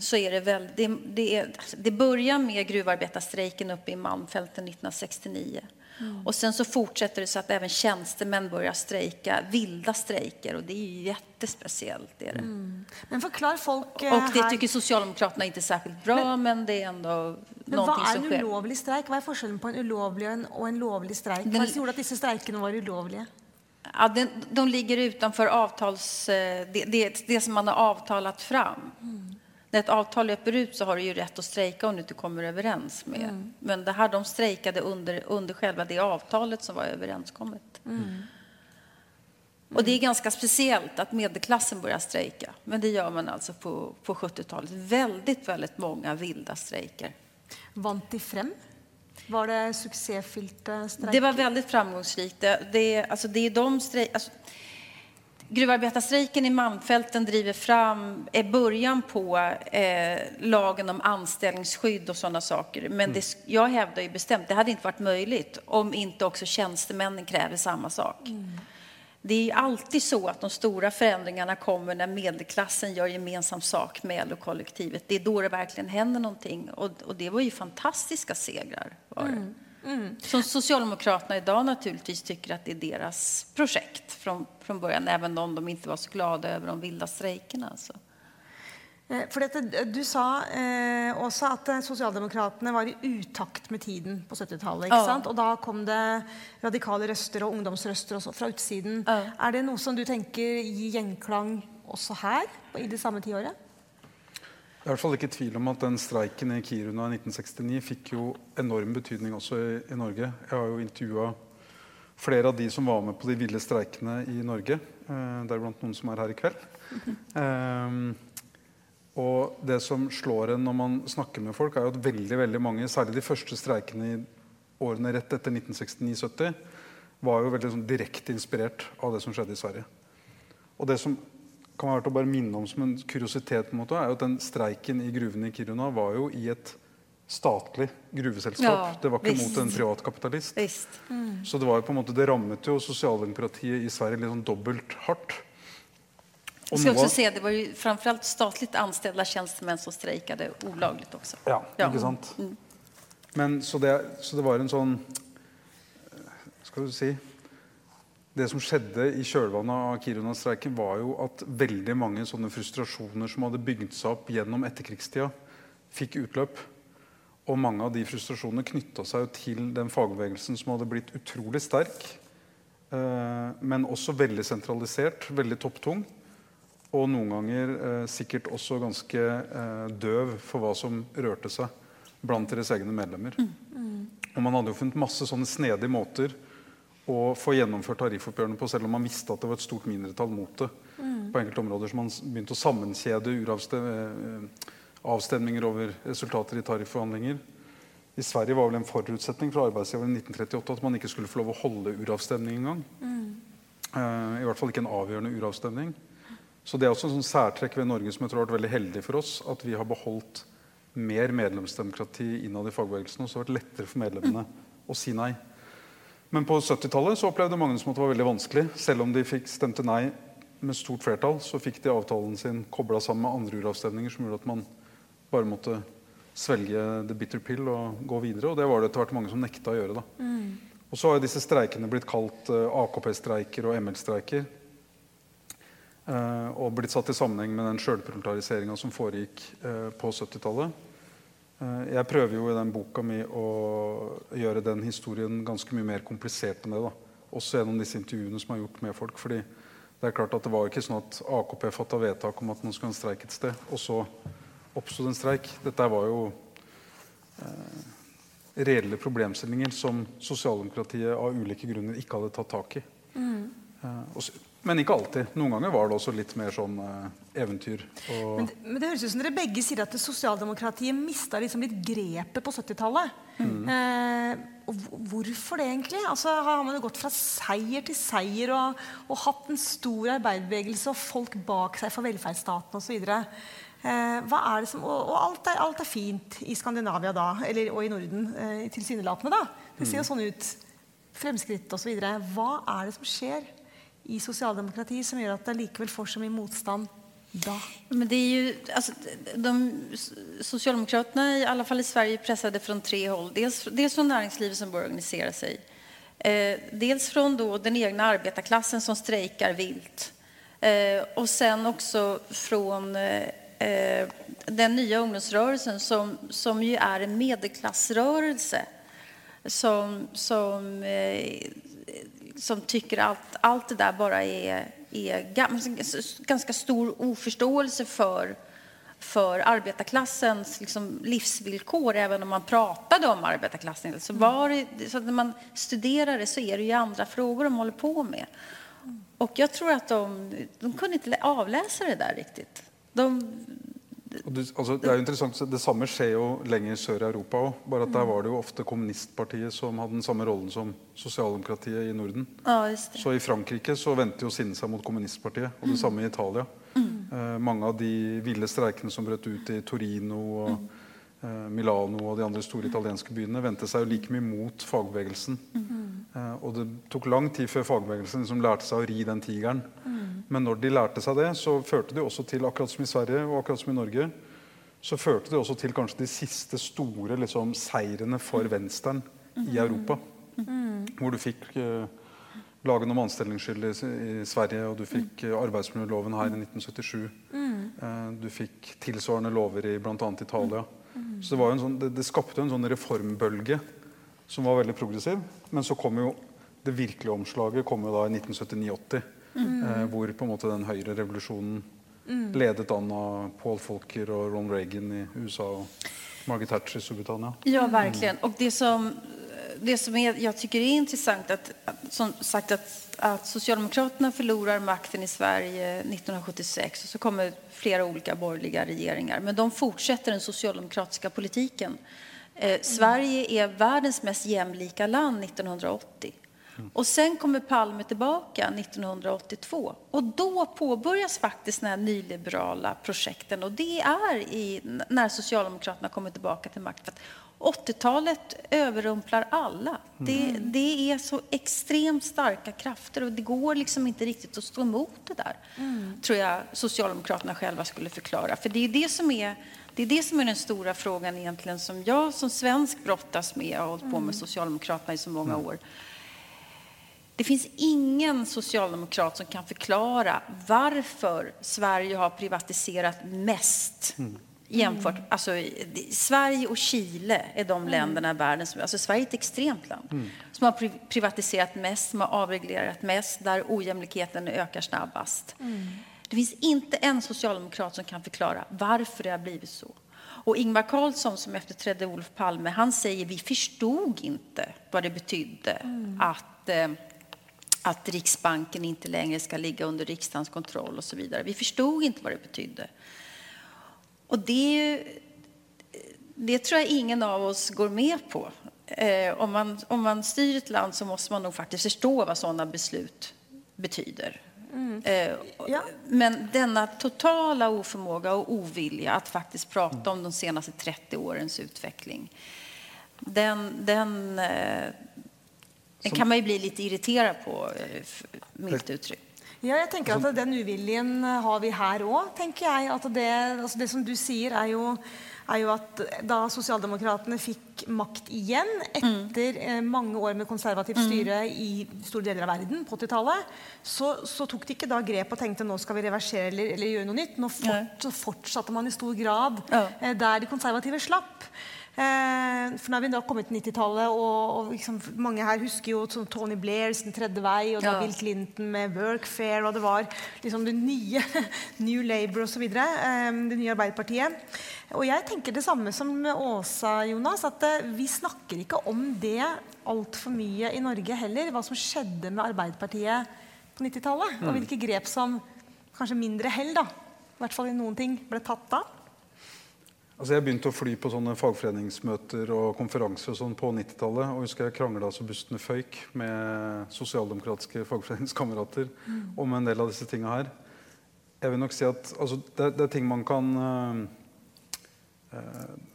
Speaker 4: Så är det, väl, det, det, är, det börjar med gruvarbetarstrejken uppe i Malmfälten 1969. Mm. Och sen så fortsätter det så att även tjänstemän börjar strejka, vilda strejker och det är jättespeciellt. Är det. Mm.
Speaker 2: Men förklar folk
Speaker 4: eh, Och det här... tycker Socialdemokraterna inte är särskilt bra, men, men det är ändå men någonting som sker.
Speaker 2: Vad är en olovlig strejk? Vad är skillnaden på en olovlig och en lovlig strejk? Den... Vad gjorde att dessa strejkerna var olovliga?
Speaker 4: Ja, de, de ligger utanför avtals, eh, det, det, det som man har avtalat fram. Mm när ett avtal löper ut så har du ju rätt att strejka om du inte kommer överens med. Mm. Men det här, de strejkade under, under själva det avtalet som var överenskommet. Mm. Och det är ganska speciellt att medelklassen börjar strejka. Men det gör man alltså på, på 70-talet. Väldigt, väldigt många vilda strejker.
Speaker 2: Vant de frem? Var det succéfyllda strejker?
Speaker 4: Det var väldigt framgångsrikt. Det, det, alltså det är de strejker... alltså, Gruvarbetarstrejken i Malmfälten driver fram, är början på eh, lagen om anställningsskydd och sådana saker. Men det, jag hävdar ju bestämt, det hade inte varit möjligt om inte också tjänstemännen kräver samma sak. Mm. Det är alltid så att de stora förändringarna kommer när medelklassen gör gemensam sak med LO-kollektivet. Det är då det verkligen händer någonting. Och, och det var ju fantastiska segrar. Var det. Mm. Mm. Som Socialdemokraterna idag naturligtvis tycker att det är deras projekt från, från början, även om de inte var så glada över de vilda strejkerna.
Speaker 2: Så. For dette, du sa eh, også at sosialdemokratene var i utakt med tiden på 70-tallet. Ja. Og da kom det radikale røster og ungdomsrøster også fra utsiden. Ja. Er det noe som du tenker gir gjenklang også her i det samme tiåret?
Speaker 3: Er i hvert fall ikke tvil om at den streiken i Kiruna i 1969 fikk jo enorm betydning også i, i Norge. Jeg har jo intervjua flere av de som var med på de ville streikene i Norge. Eh, Deriblant noen som er her i kveld. Eh, og det som slår en når man snakker med folk, er jo at veldig veldig mange, særlig de første streikene i årene rett etter 1969-70, var jo veldig sånn direkte inspirert av det som skjedde i Sverige. Og det som kan være å bare minne om som en kuriositet på en måte, er jo at den streiken i gruvene i Kiruna var jo i et statlig gruveselskap. Ja, det var ikke visst. mot en privatkapitalist. Mm. Så det var jo på en måte, det rammet jo sosialdemokratiet i Sverige litt sånn dobbelt hardt.
Speaker 4: Och også si at det var jo framfor alt statligt anställda tjenestemenn som streiket olagligt også.
Speaker 3: Ja, ja. ikke sant? Mm. Men så det, så det var en sånn Skal du si det som skjedde i kjølvannet av Kiruna-streiken, var jo at veldig mange sånne frustrasjoner som hadde bygd seg opp gjennom etterkrigstida, fikk utløp. Og mange av de frustrasjonene knytta seg jo til den fagbevegelsen som hadde blitt utrolig sterk, eh, men også veldig sentralisert, veldig topptung. Og noen ganger eh, sikkert også ganske eh, døv for hva som rørte seg blant deres egne medlemmer. Mm. Mm. Og man hadde jo funnet masse sånne snedige måter å få gjennomført tariffoppgjørene på, selv om man visste at det var et stort mindretall mot det. Mm. På enkelte områder så man begynte å sammenkjede uravstemninger avstemninger over resultater i tarifforhandlinger. I Sverige var vel en forutsetning fra arbeidsgiveren i 1938 at man ikke skulle få lov å holde uravstemning engang. Mm. Uh, I hvert fall ikke en avgjørende uravstemning. Så det er også en sånn særtrekk ved Norge som jeg tror har vært veldig heldig for oss. At vi har beholdt mer medlemsdemokrati innad i fagbevegelsen. Og så har det vært lettere for medlemmene mm. å si nei. Men på 70-tallet så opplevde mange som at det var veldig vanskelig. Selv om de fikk stemte nei med stort flertall så fikk de avtalen sin kobla sammen med andre uravstemninger som gjorde at man bare måtte svelge the bitter pill og gå videre. Og det var det etter hvert mange som nekta å gjøre. da. Og så har disse streikene blitt kalt eh, AKP-streiker og ML-streiker. Eh, og blitt satt i sammenheng med den sjølproletariseringa som foregikk eh, på 70-tallet. Eh, jeg prøver jo i den boka mi å gjøre den historien ganske mye mer komplisert enn det. da. Også gjennom disse intervjuene som er gjort med folk. fordi det er klart at det var ikke sånn at AKP fatta vedtak om at man skulle ha en streik et sted, og så oppsto det en streik. Dette var jo eh, reelle problemstillinger som sosialdemokratiet av ulike grunner ikke hadde tatt tak i. Eh, og men ikke alltid. Noen ganger var det også litt mer sånn eh, eventyr.
Speaker 2: Men, men det høres ut som dere begge sier at sosialdemokratiet mista liksom litt grepet på 70-tallet. Eh, og hvorfor det, egentlig? Altså, har man jo gått fra seier til seier og, og hatt en stor arbeiderbevegelse og folk bak seg for velferdsstaten osv. Eh, hva er det som, og og alt, er, alt er fint i Skandinavia da, eller, og i Norden, eh, tilsynelatende. da. Det ser jo sånn ut. Fremskritt osv. Hva er det som skjer i sosialdemokratiet som gjør at det likevel får så mye motstand da?
Speaker 4: Men det är ju, alltså, de, Socialdemokraterna, i alla fall i Sverige, pressade från tre håll. Dels, dels från näringslivet som börjar organisera sig. Eh, dels från då den egna arbetarklassen som strejkar vilt. Eh, och sen också från eh, eh, den nya ungdomsrörelsen som, som ju är en medelklassrörelse. Som, som, eh, som tycker allt det där bara är, är ganska stor oförståelse för, för arbetarklassens liksom, livsvillkor, även om man pratade om arbetarklassen. Så, var det, så när man studerar det så är det ju andra frågor de håller på med. Och jag tror att de, de kunde inte avläsa det där riktigt. De,
Speaker 3: og du, altså, det er jo interessant, det samme skjer jo lenger sør i Europa òg. Bare at der var det jo ofte kommunistpartiet som hadde den samme rollen som sosialdemokratiet i Norden.
Speaker 4: ja, just det.
Speaker 3: Så i Frankrike så vendte jo sinnet seg mot kommunistpartiet, og det samme i Italia. Eh, mange av de ville streikene som brøt ut i Torino og eh, Milano og de andre store italienske byene, vendte seg jo like mye mot fagbevegelsen. Eh, og det tok lang tid før fagbevegelsen liksom lærte seg å ri den tigeren. Men når de lærte seg det, så førte det også til, akkurat som i Sverige og akkurat som i Norge, så førte det også til kanskje de siste store liksom, seirene for venstren i Europa. Hvor du fikk eh, lagen om anstellingsskyld i, i Sverige, og du fikk eh, arbeidsmiljøloven her i 1977. Eh, du fikk tilsvarende lover i bl.a. Italia. Så det, sånn, det, det skapte en sånn reformbølge som var veldig progressiv. Men så kom jo det virkelige omslaget kom jo da i 1979-80. Eh, hvor på en måte den høyrerevolusjonen ledet an av Paul Folker og Ron Reagan i USA og Margaret Thatcher i Storbritannia.
Speaker 4: Ja, verkligen. Och det som, det som är, jag tycker är intressant att, som sagt att, att Socialdemokraterna förlorar makten i Sverige 1976 och så kommer flera olika borgerliga regeringar. Men de fortsätter den socialdemokratiska politiken. Eh, Sverige är världens mest jämlika land 1980. Och sen kommer Palme tillbaka 1982 och då påbörjas faktiskt den här nyliberala projekten och det är i, när Socialdemokraterna kommer tillbaka till makten. För att 80-talet överrumplar alla. Det, det är så extremt starka krafter och det går liksom inte riktigt att stå emot det där. Tror jag Socialdemokraterna själva skulle förklara. För det är det som är det är det som är den stora frågan egentligen som jag som svensk brottas med och har hållit på med Socialdemokraterna i så många år. Det finns ingen socialdemokrat som kan förklara varför Sverige har privatiserat mest jämfört... Alltså, Sverige och Chile är de länderna i världen som... Alltså Sverige är ett extremt land som har pri- privatiserat mest, som har avreglerat mest, där ojämlikheten ökar snabbast. Det finns inte en socialdemokrat som kan förklara varför det har blivit så. Och Ingvar Carlsson som efterträdde Olof Palme, han säger vi förstod inte vad det betydde att, eh, att Riksbanken inte längre ska ligga under riksdagens kontroll och så vidare. Vi förstod inte vad det betydde. Och det, det tror jeg ingen av oss går med på. Eh, om, man, om man styr et land så måste man nog faktiskt förstå vad sådana beslut betyder. Eh,
Speaker 2: Ja.
Speaker 4: Men denna totala oförmåga och ovilja att faktiskt prata om de senaste 30 årens utveckling, den, den, eh, den kan man ju bli lite irriterad på, eh, milt uttryckt.
Speaker 2: Ja, jeg tenker at Den uviljen har vi her òg, tenker jeg. At det, altså det som du sier, er jo, er jo at da sosialdemokratene fikk makt igjen etter mm. mange år med konservativt styre i store deler av verden på 80-tallet, så, så tok de ikke da grep og tenkte nå skal vi reversere eller, eller gjøre noe nytt. Nå fort, så fortsatte man i stor grad
Speaker 4: Ja.
Speaker 2: eh, der de konservative slapp. Eh, for nå har vi da kommet til 90-tallet, og, og liksom, mange her husker jo sånn Tony Blairs Den tredje vei, og det var. Bill Clinton med Workfare, og det var liksom det nye [laughs] New Labour osv. Eh, det nye Arbeiderpartiet. Og jeg tenker det samme som Åsa, Jonas, at eh, vi snakker ikke om det altfor mye i Norge heller. Hva som skjedde med Arbeiderpartiet på 90-tallet, og hvilke grep som kanskje mindre hell, da, i hvert fall i noen ting, ble tatt da.
Speaker 3: Altså jeg begynte å fly på sånne fagforeningsmøter og konferanser og sånn på 90-tallet. Og husker jeg krangla så bustene føyk med sosialdemokratiske fagforeningskamerater om en del av disse tinga her. Jeg vil nok si at altså, det, det er ting man kan øh,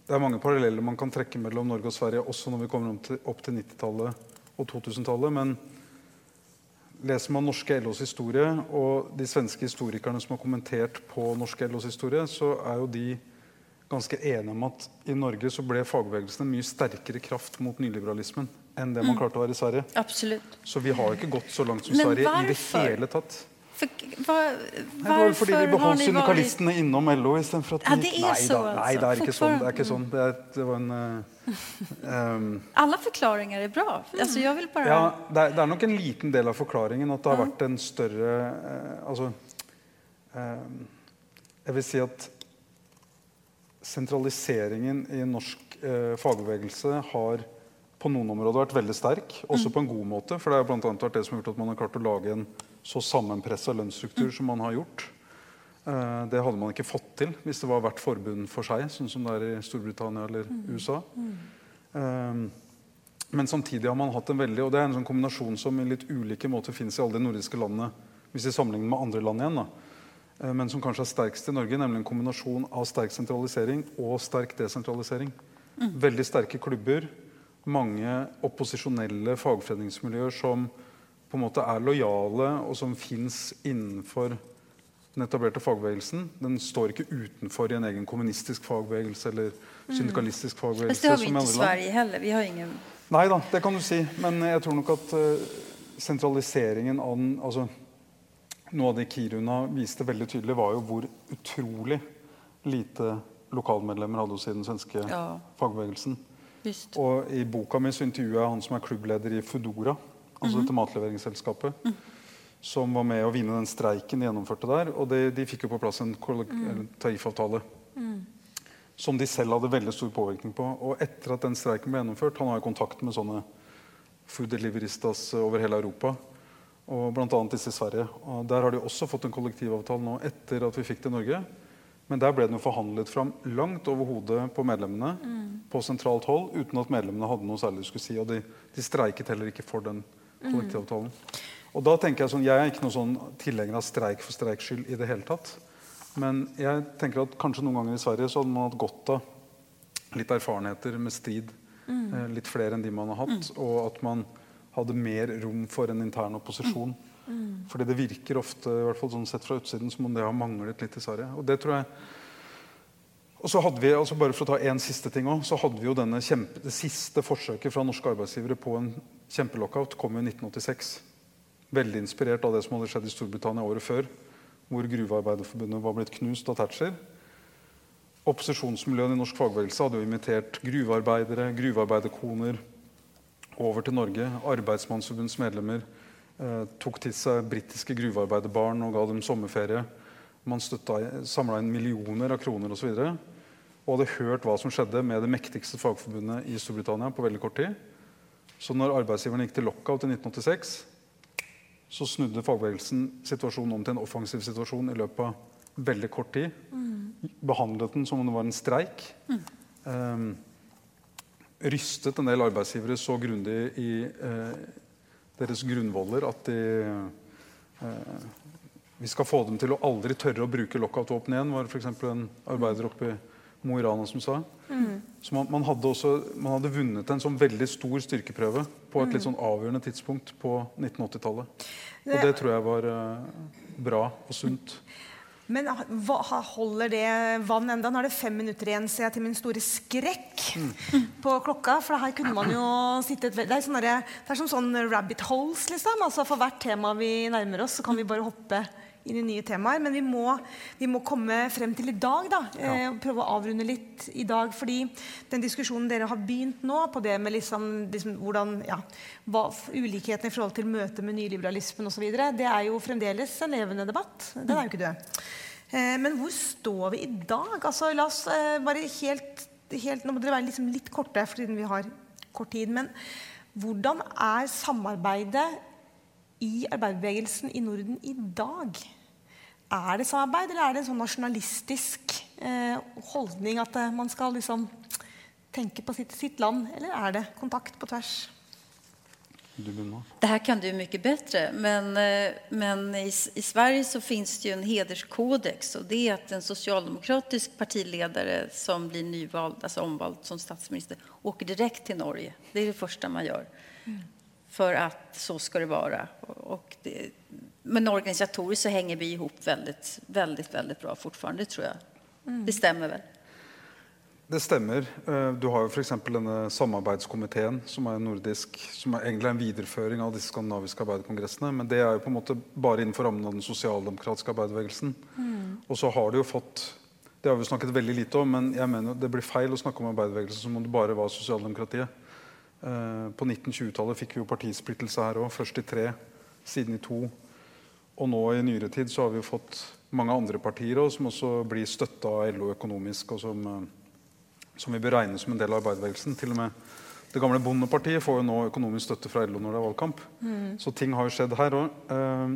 Speaker 3: Det er mange paralleller man kan trekke mellom Norge og Sverige også når vi kommer opp til, opp til 90-tallet og 2000-tallet. Men leser man norske LOs historie og de svenske historikerne som har kommentert på norske LOs historie, så er jo de ganske enige om at i Norge så ble fagbevegelsen en mye sterkere kraft mot nyliberalismen enn det man klarte å være i Sverige.
Speaker 4: Absolutt.
Speaker 3: Så vi har ikke gått så langt som
Speaker 4: Men
Speaker 3: Sverige i det hele tatt.
Speaker 4: For, hva,
Speaker 3: Det var jo fordi de beholdt syndikalistene innom LO istedenfor at de
Speaker 4: Ja, det er
Speaker 3: Nei
Speaker 4: så,
Speaker 3: da, nei, det er
Speaker 4: altså.
Speaker 3: ikke sånn. Det er ikke sånn. Det, er, det var en eh, [laughs]
Speaker 4: Alle forklaringer er bra. Altså, jeg vil bare
Speaker 3: Ja, det er, det er nok en liten del av forklaringen at det har vært en større uh, Altså eh, Jeg vil si at sentraliseringen i norsk eh, fagbevegelse har på noen områder vært veldig sterk, også på en god måte. For det er blant annet vært det som har gjort at man har klart å lage en så sammenpressa lønnsstruktur som man har gjort. Eh, det hadde man ikke fått til hvis det var hvert forbund for seg, sånn som det er i Storbritannia eller USA. Eh, men samtidig har man hatt en veldig Og det er en sånn kombinasjon som i litt ulike måter finnes i alle de nordiske landene, hvis vi sammenligner med andre land igjen. da. Eh, Men som kanskje er sterkest i Norge, nemlig en kombinasjon av sterk sentralisering og sterk desentralisering. Veldig sterke klubber, mange opposisjonelle fagforeningsmiljøer som på en måte er lojale, og som fins innenfor den etablerte fagbevegelsen. Den står ikke utenfor i en egen kommunistisk fagbevegelse eller syndikalistisk fagbevegelse.
Speaker 4: Mm. det har vi
Speaker 3: ikke i.
Speaker 4: Sverige heller. Vi har ingen...
Speaker 3: Nei da, det kan du si. Men jeg tror nok at eh, sentraliseringen av den altså, Noe av det Kiruna viste veldig tydelig, var jo hvor utrolig lite lokalmedlemmer hadde hos den svenske
Speaker 4: Ja.
Speaker 3: fagbevegelsen.
Speaker 4: Just.
Speaker 3: Og i boka mi så intervjuer jeg han som er klubbleder i Foodora, altså dette matleveringsselskapet, som var med å vinne den streiken de gjennomførte der. Og de, de fikk jo på plass en tariffavtale som de selv hadde veldig stor påvirkning på. Og etter at den streiken ble gjennomført Han har jo kontakt med sånne food deliveristas over hele Europa. Og bl.a. disse i Sverige. Og der har de også fått en kollektivavtale nå etter at vi fikk det i Norge. Men der ble den jo forhandlet fram langt over hodet på medlemmene på sentralt hold, uten at medlemmene hadde noe særlig de skulle si. Og de, de streiket heller ikke for den kollektivavtalen. Og da tenker Jeg sånn, jeg er ikke noen sånn tilhenger av streik for streiks skyld i det hele tatt. Men jeg tenker at kanskje noen ganger i Sverige så hadde man hatt godt av litt erfarenheter med strid. Mm. litt flere enn de man har hatt. Og at man hadde mer rom for en intern opposisjon. Fordi det virker ofte, i hvert fall sånn sett fra utsiden, som om det har manglet litt i Sverige. Og det tror jeg og så hadde vi, altså bare for å ta en siste ting også, så hadde vi jo denne kjempe, Det siste forsøket fra norske arbeidsgivere på en kjempelockout kom jo i 1986. Veldig inspirert av det som hadde skjedd i Storbritannia året før, hvor Gruvearbeiderforbundet var blitt knust av Thatcher. Opposisjonsmiljøene i norsk fagbevegelse hadde jo invitert gruvearbeidere, gruvearbeiderkoner over til Norge. Arbeidsmannsforbunds medlemmer eh, tok til seg britiske gruvearbeiderbarn og ga dem sommerferie. Man samla inn millioner av kroner osv. Og, så og hadde hørt hva som skjedde med det mektigste fagforbundet i Storbritannia på veldig kort tid. Så når arbeidsgiverne gikk til lockout i 1986, så snudde fagbevegelsen situasjonen om til en offensiv situasjon i løpet av veldig kort tid. Behandlet den som om det var en streik. Um, rystet en del arbeidsgivere så grundig i eh, deres grunnvoller at de eh, Vi skal få dem til å aldri tørre å bruke lockout-våpen igjen, var f.eks. en arbeider oppe i Mo i Rana, som sa. Så man, man, hadde også, man hadde vunnet en sånn veldig stor styrkeprøve på et litt sånn avgjørende tidspunkt på 1980-tallet. Og det tror jeg var eh, bra og sunt.
Speaker 2: Men hva, holder det vann enda? Nå er det fem minutter igjen, ser jeg til min store skrekk på klokka. For her kunne man jo sittet Det er, sånne, det er som sånn rabbit holes, liksom. Altså For hvert tema vi nærmer oss, så kan vi bare hoppe inn i nye temaer. Men vi må, vi må komme frem til i dag, da. Ja. Eh, prøve å avrunde litt i dag. fordi den diskusjonen dere har begynt nå, på det med liksom, liksom hvordan ja, hva, ulikhetene i forhold til møtet med nyliberalismen osv., det er jo fremdeles en levende debatt. Den er jo ikke død. Eh, men hvor står vi i dag? Altså, la oss eh, bare helt, helt Nå må dere være liksom litt korte, fordi vi har kort tid. men hvordan er samarbeidet i arbeiderbevegelsen i Norden i dag? Er det samarbeid, eller er det en sånn nasjonalistisk eh, holdning at eh, man skal liksom tenke på sitt, sitt, land, eller er det kontakt på tvers?
Speaker 4: Det här kan du mye bedre, men, eh, men i, i, Sverige så finns det jo en hederskodex og det er at en socialdemokratisk partiledare som blir nyvald, altså omvalgt som statsminister, åker direkte til Norge. Det er det første man gjør. Mm för att så ska det vara. Och det, men organisatoriskt så hänger vi ihop väldigt, väldigt, väldigt bra fortfarande, tror jag. Mm. Det stämmer väl?
Speaker 3: Det stemmer. Eh, du har jo f.eks. denne samarbeidskomiteen, som er nordisk, som er egentlig en videreføring av disse skandinaviske arbeiderkongressene. Men det er jo på en måte bare innenfor rammen av den sosialdemokratiske arbeiderbevegelsen. Mm. Og så har du jo fått Det har vi snakket veldig lite om, men jeg mener det blir feil å snakke om arbeiderbevegelsen som om det bare var sosialdemokratiet. Eh, på 1920-tallet fikk vi jo partisplittelse her òg. Først i tre, siden i to. Og nå i nyere tid så har vi jo fått mange andre partier også, som også blir støtta av LO økonomisk, og som, eh, som, vi bør regne som en del av arbeiderbevegelsen. Til og med det gamle Bondepartiet får jo nå økonomisk støtte fra LO når det er valgkamp. Mm. Så ting har jo skjedd her òg. Eh,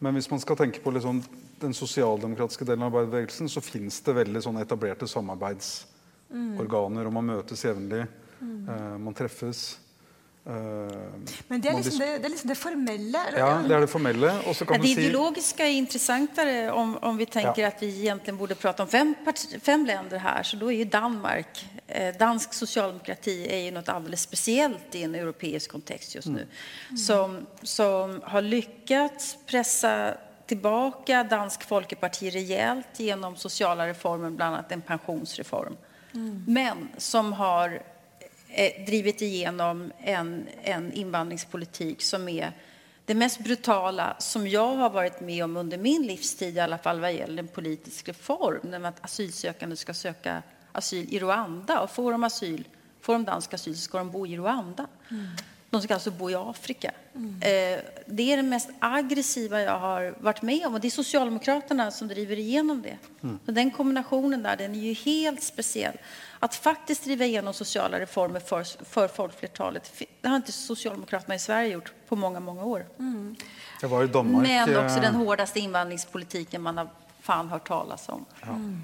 Speaker 3: men hvis man skal tenke på liksom den sosialdemokratiske delen av arbeiderbevegelsen, så fins det veldig sånn etablerte samarbeidsorganer, og man møtes jevnlig. Mm. man treffes.
Speaker 2: Uh, Men det er, liksom det, det er, liksom det, formelle?
Speaker 3: Ja, det er det formelle.
Speaker 4: Ja, det ideologiske er interessantere om, om vi tenker ja. at vi egentlig burde prate om fem, fem länder her. Så da er jo Danmark eh, Dansk sosialdemokrati er jo noe alldeles spesielt i en europeisk kontekst just nå. Mm. Som, som, har lykkes presse tilbake Dansk Folkeparti reelt gjennom sosiale reformer, bl.a. en pensjonsreform. Mm. Men som har Eh, drivit igenom en, en invandringspolitik som är det mest brutala som jag har varit med om under min livstid, i alla fall vad gäller en politisk reform, nämligen att asylsökande ska söka asyl i Rwanda. Och får de asyl, får de dansk asyl så ska de bo i Rwanda. Mm. De ska alltså bo i Afrika. Mm. Eh, det är det mest aggressiva jag har varit med om och det är Socialdemokraterna som driver igenom det. Mm. Så den kombinationen där, den är ju helt speciell att faktiskt driva igenom sociala reformer för, för folkflertalet. Det har inte Socialdemokraterna i Sverige gjort på många, många år. Mm.
Speaker 3: Det var ju Danmark,
Speaker 4: Men också eh, den hårdaste invandringspolitiken man har fan hört talas om. Ja.
Speaker 3: Mm.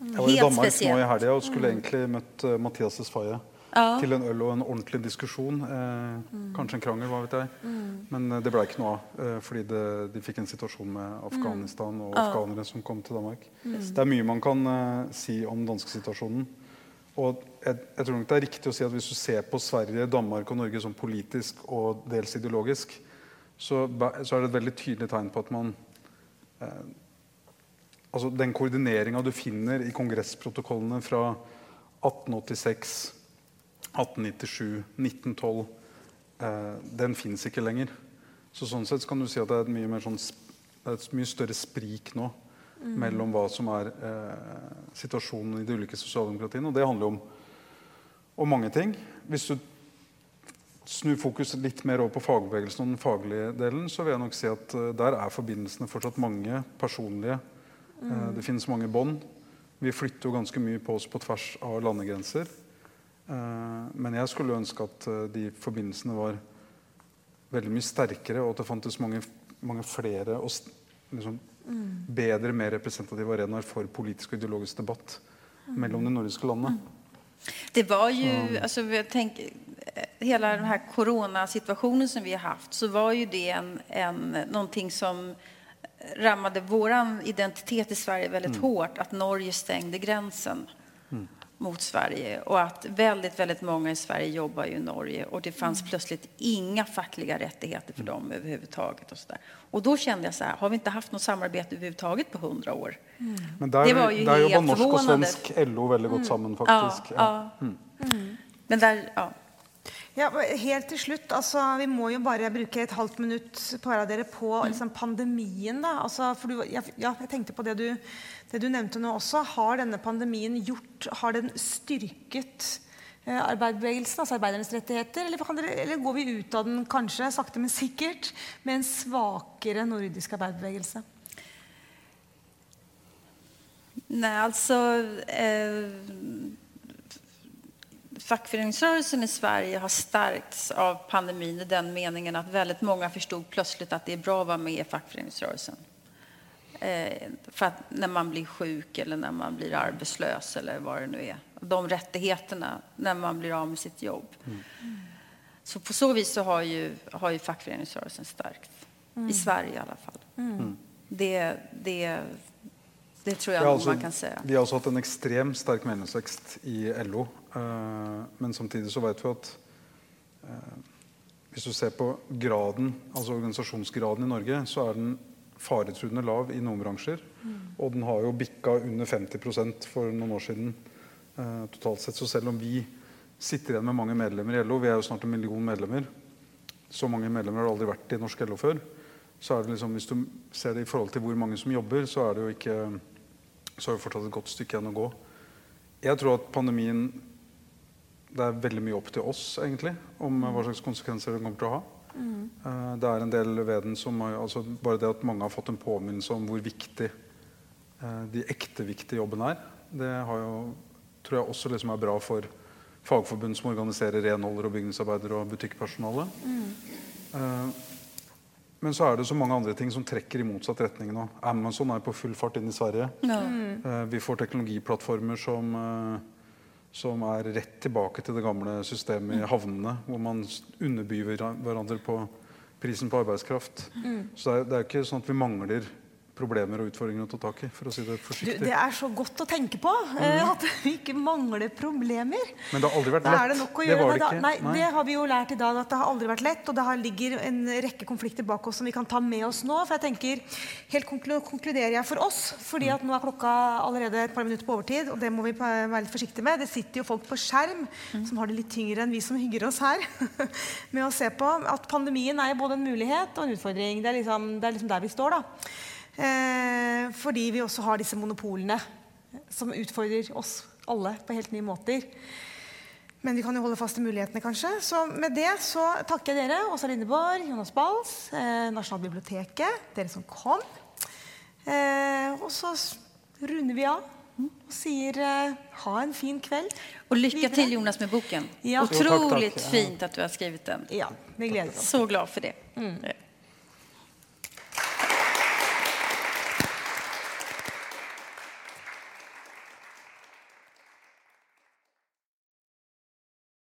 Speaker 3: Mm. Jeg var i Danmark spesielt. nå i helga og skulle mm. egentlig møtt uh, Mathias Esfaye ja. til en øl og en ordentlig diskusjon. Eh, mm. Kanskje en krangel, hva vet jeg. Mm. Men uh, det ble ikke noe av, Eh, fordi det, de fikk en situasjon med Afghanistan og afghanere som kom til Danmark. Det er mye man kan si om den danske situasjonen. Og jeg, jeg, tror nok det er riktig å si at Hvis du ser på Sverige, Danmark og Norge som politisk og dels ideologisk, så, så er det et veldig tydelig tegn på at man eh, altså Den koordineringa du finner i kongressprotokollene fra 1886, 1897, 1912, eh, den fins ikke lenger. Så Sånn sett kan du si at det er et mye, sånn, et mye større sprik nå mm. mellom hva som er eh, situasjonen i de ulike sosialdemokratiene. Og det handler om, om mange ting. Hvis du snur fokus litt mer over på fagbevegelsen og den faglige delen, så vil jeg nok si at eh, der er forbindelsene fortsatt mange personlige. Mm. Eh, det finnes mange bånd. Vi flytter jo ganske mye på oss på tvers av landegrenser. Uh, men jeg skulle ønske at de forbindelsene var veldig mye sterkere, og at det fantes mange, mange flere og liksom, Mm. bedre, mer representative arenaer for politisk og ideologisk debatt mm. mellom de nordiske landene.
Speaker 4: Det var jo altså, tenk, Hele her koronasituasjonen som vi har hatt, så var jo det en, en, noe som rammet vår identitet i Sverige veldig mm. hardt. At Norge stengte grensen. Mot Sverige och att väldigt, väldigt många i Sverige jobbar i Norge och det fanns plötsligt inga fackliga rättigheter för dem överhuvudtaget. Och, så där. och då kände jag så här, har vi inte haft något samarbete överhuvudtaget på hundra år?
Speaker 3: Men der,
Speaker 4: Det var jo
Speaker 3: der
Speaker 4: helt
Speaker 3: norsk og svensk LO veldig godt sammen,
Speaker 4: Ja,
Speaker 3: faktisk.
Speaker 4: ja. Men där, ja.
Speaker 2: Ja, helt til slutt, altså, Vi må jo bare bruke et halvt minutt på hver av dere på liksom, pandemien. da, altså, for du, ja, ja, jeg tenkte på det du, det du nevnte nå også. Har denne pandemien gjort Har den styrket eh, arbeiderbevegelsen, altså arbeidernes rettigheter? Eller, dere, eller går vi ut av den kanskje, sakte, men sikkert, med en svakere nordisk arbeiderbevegelse?
Speaker 4: Nei, altså Eh, fackföreningsrörelsen i Sverige har stärkts av pandemin i den meningen att väldigt många förstod plötsligt att det är bra att vara med i fackföreningsrörelsen. Eh, för att när man blir sjuk eller när man blir arbetslös eller vad det nu är. De rättigheterna när man blir av med sitt jobb. Så på så vis så har ju, har ju fackföreningsrörelsen stärkts. I Sverige i alla fall. Det, det, det tror jag
Speaker 3: Ja, altså,
Speaker 4: man kan säga.
Speaker 3: Vi har også hatt en ekstremt sterk medlemsvekst i LO. eh, men samtidig så vet vi at eh, hvis du ser på graden, altså organisasjonsgraden i Norge, så er den faretruende lav i noen bransjer. Og den har jo bikka under 50% for noen år siden eh, totalt sett. Så selv om vi sitter igjen med mange medlemmer i LO, vi er jo snart en million medlemmer, så mange medlemmer har det aldri vært i norsk LO før. Så er det liksom, Hvis du ser det i forhold til hvor mange som jobber, så er det jo ikke så har vi fortsatt et godt stykke igjen å gå. Jeg tror at pandemien Det er veldig mye opp til oss, egentlig, om hva slags konsekvenser den kommer til å ha. Eh, Det er en del ved den som altså Bare det at mange har fått en påminnelse om hvor viktig eh, de ekte viktige jobbene er, det har jo, tror jeg også liksom er bra for fagforbund som organiserer renholdere og bygningsarbeidere og butikkpersonale. Mm. Men så er det så mange andre ting som trekker i motsatt retning nå. Amazon er på full fart inn i Sverige.
Speaker 4: Ja.
Speaker 3: Eh, Vi får teknologiplattformer som, som er rett tilbake til det gamle systemet i havnene, hvor man underbyr hverandre på prisen på arbeidskraft. Så det er, det er ikke sånn at vi mangler problemer og utfordringer å ta tak i, for å si det
Speaker 2: Du, det er så godt å tenke på eh, at vi ikke mangler problemer.
Speaker 3: Men det har aldri vært
Speaker 2: Da er det
Speaker 3: lett.
Speaker 2: nok å
Speaker 3: Det
Speaker 2: gjøre.
Speaker 3: det
Speaker 2: da- Nei,
Speaker 3: Nei.
Speaker 2: det har vi jo lært i dag, at det har aldri vært lett. Og det ligger en rekke konflikter bak oss som vi kan ta med oss nå. For jeg tenker, Helt konkluderer jeg for oss, fordi at nå er klokka allerede et par minutter på overtid. Og det må vi være litt forsiktige med. Det sitter jo folk på skjerm som har det litt tyngre enn vi som hygger oss her. [laughs] med å se på at pandemien er både en mulighet og en utfordring. Det er liksom, det er liksom der vi står, da. Eh, fordi vi også har disse monopolene som utfordrer oss alle på helt nye måter. Men vi kan jo holde fast i mulighetene, kanskje. Så med det så takker jeg dere, Åsa Lindeborg, Jonas Bals, eh, Nasjonalbiblioteket, dere som kom. Eh, og så runder vi av og sier eh, ha en fin kveld.
Speaker 4: Og lykke
Speaker 2: videre.
Speaker 4: till Jonas med boken.
Speaker 2: Ja.
Speaker 3: Ja.
Speaker 4: fint at du har skrevet den.
Speaker 2: Ja, vi gleder oss.
Speaker 4: Så glad for det.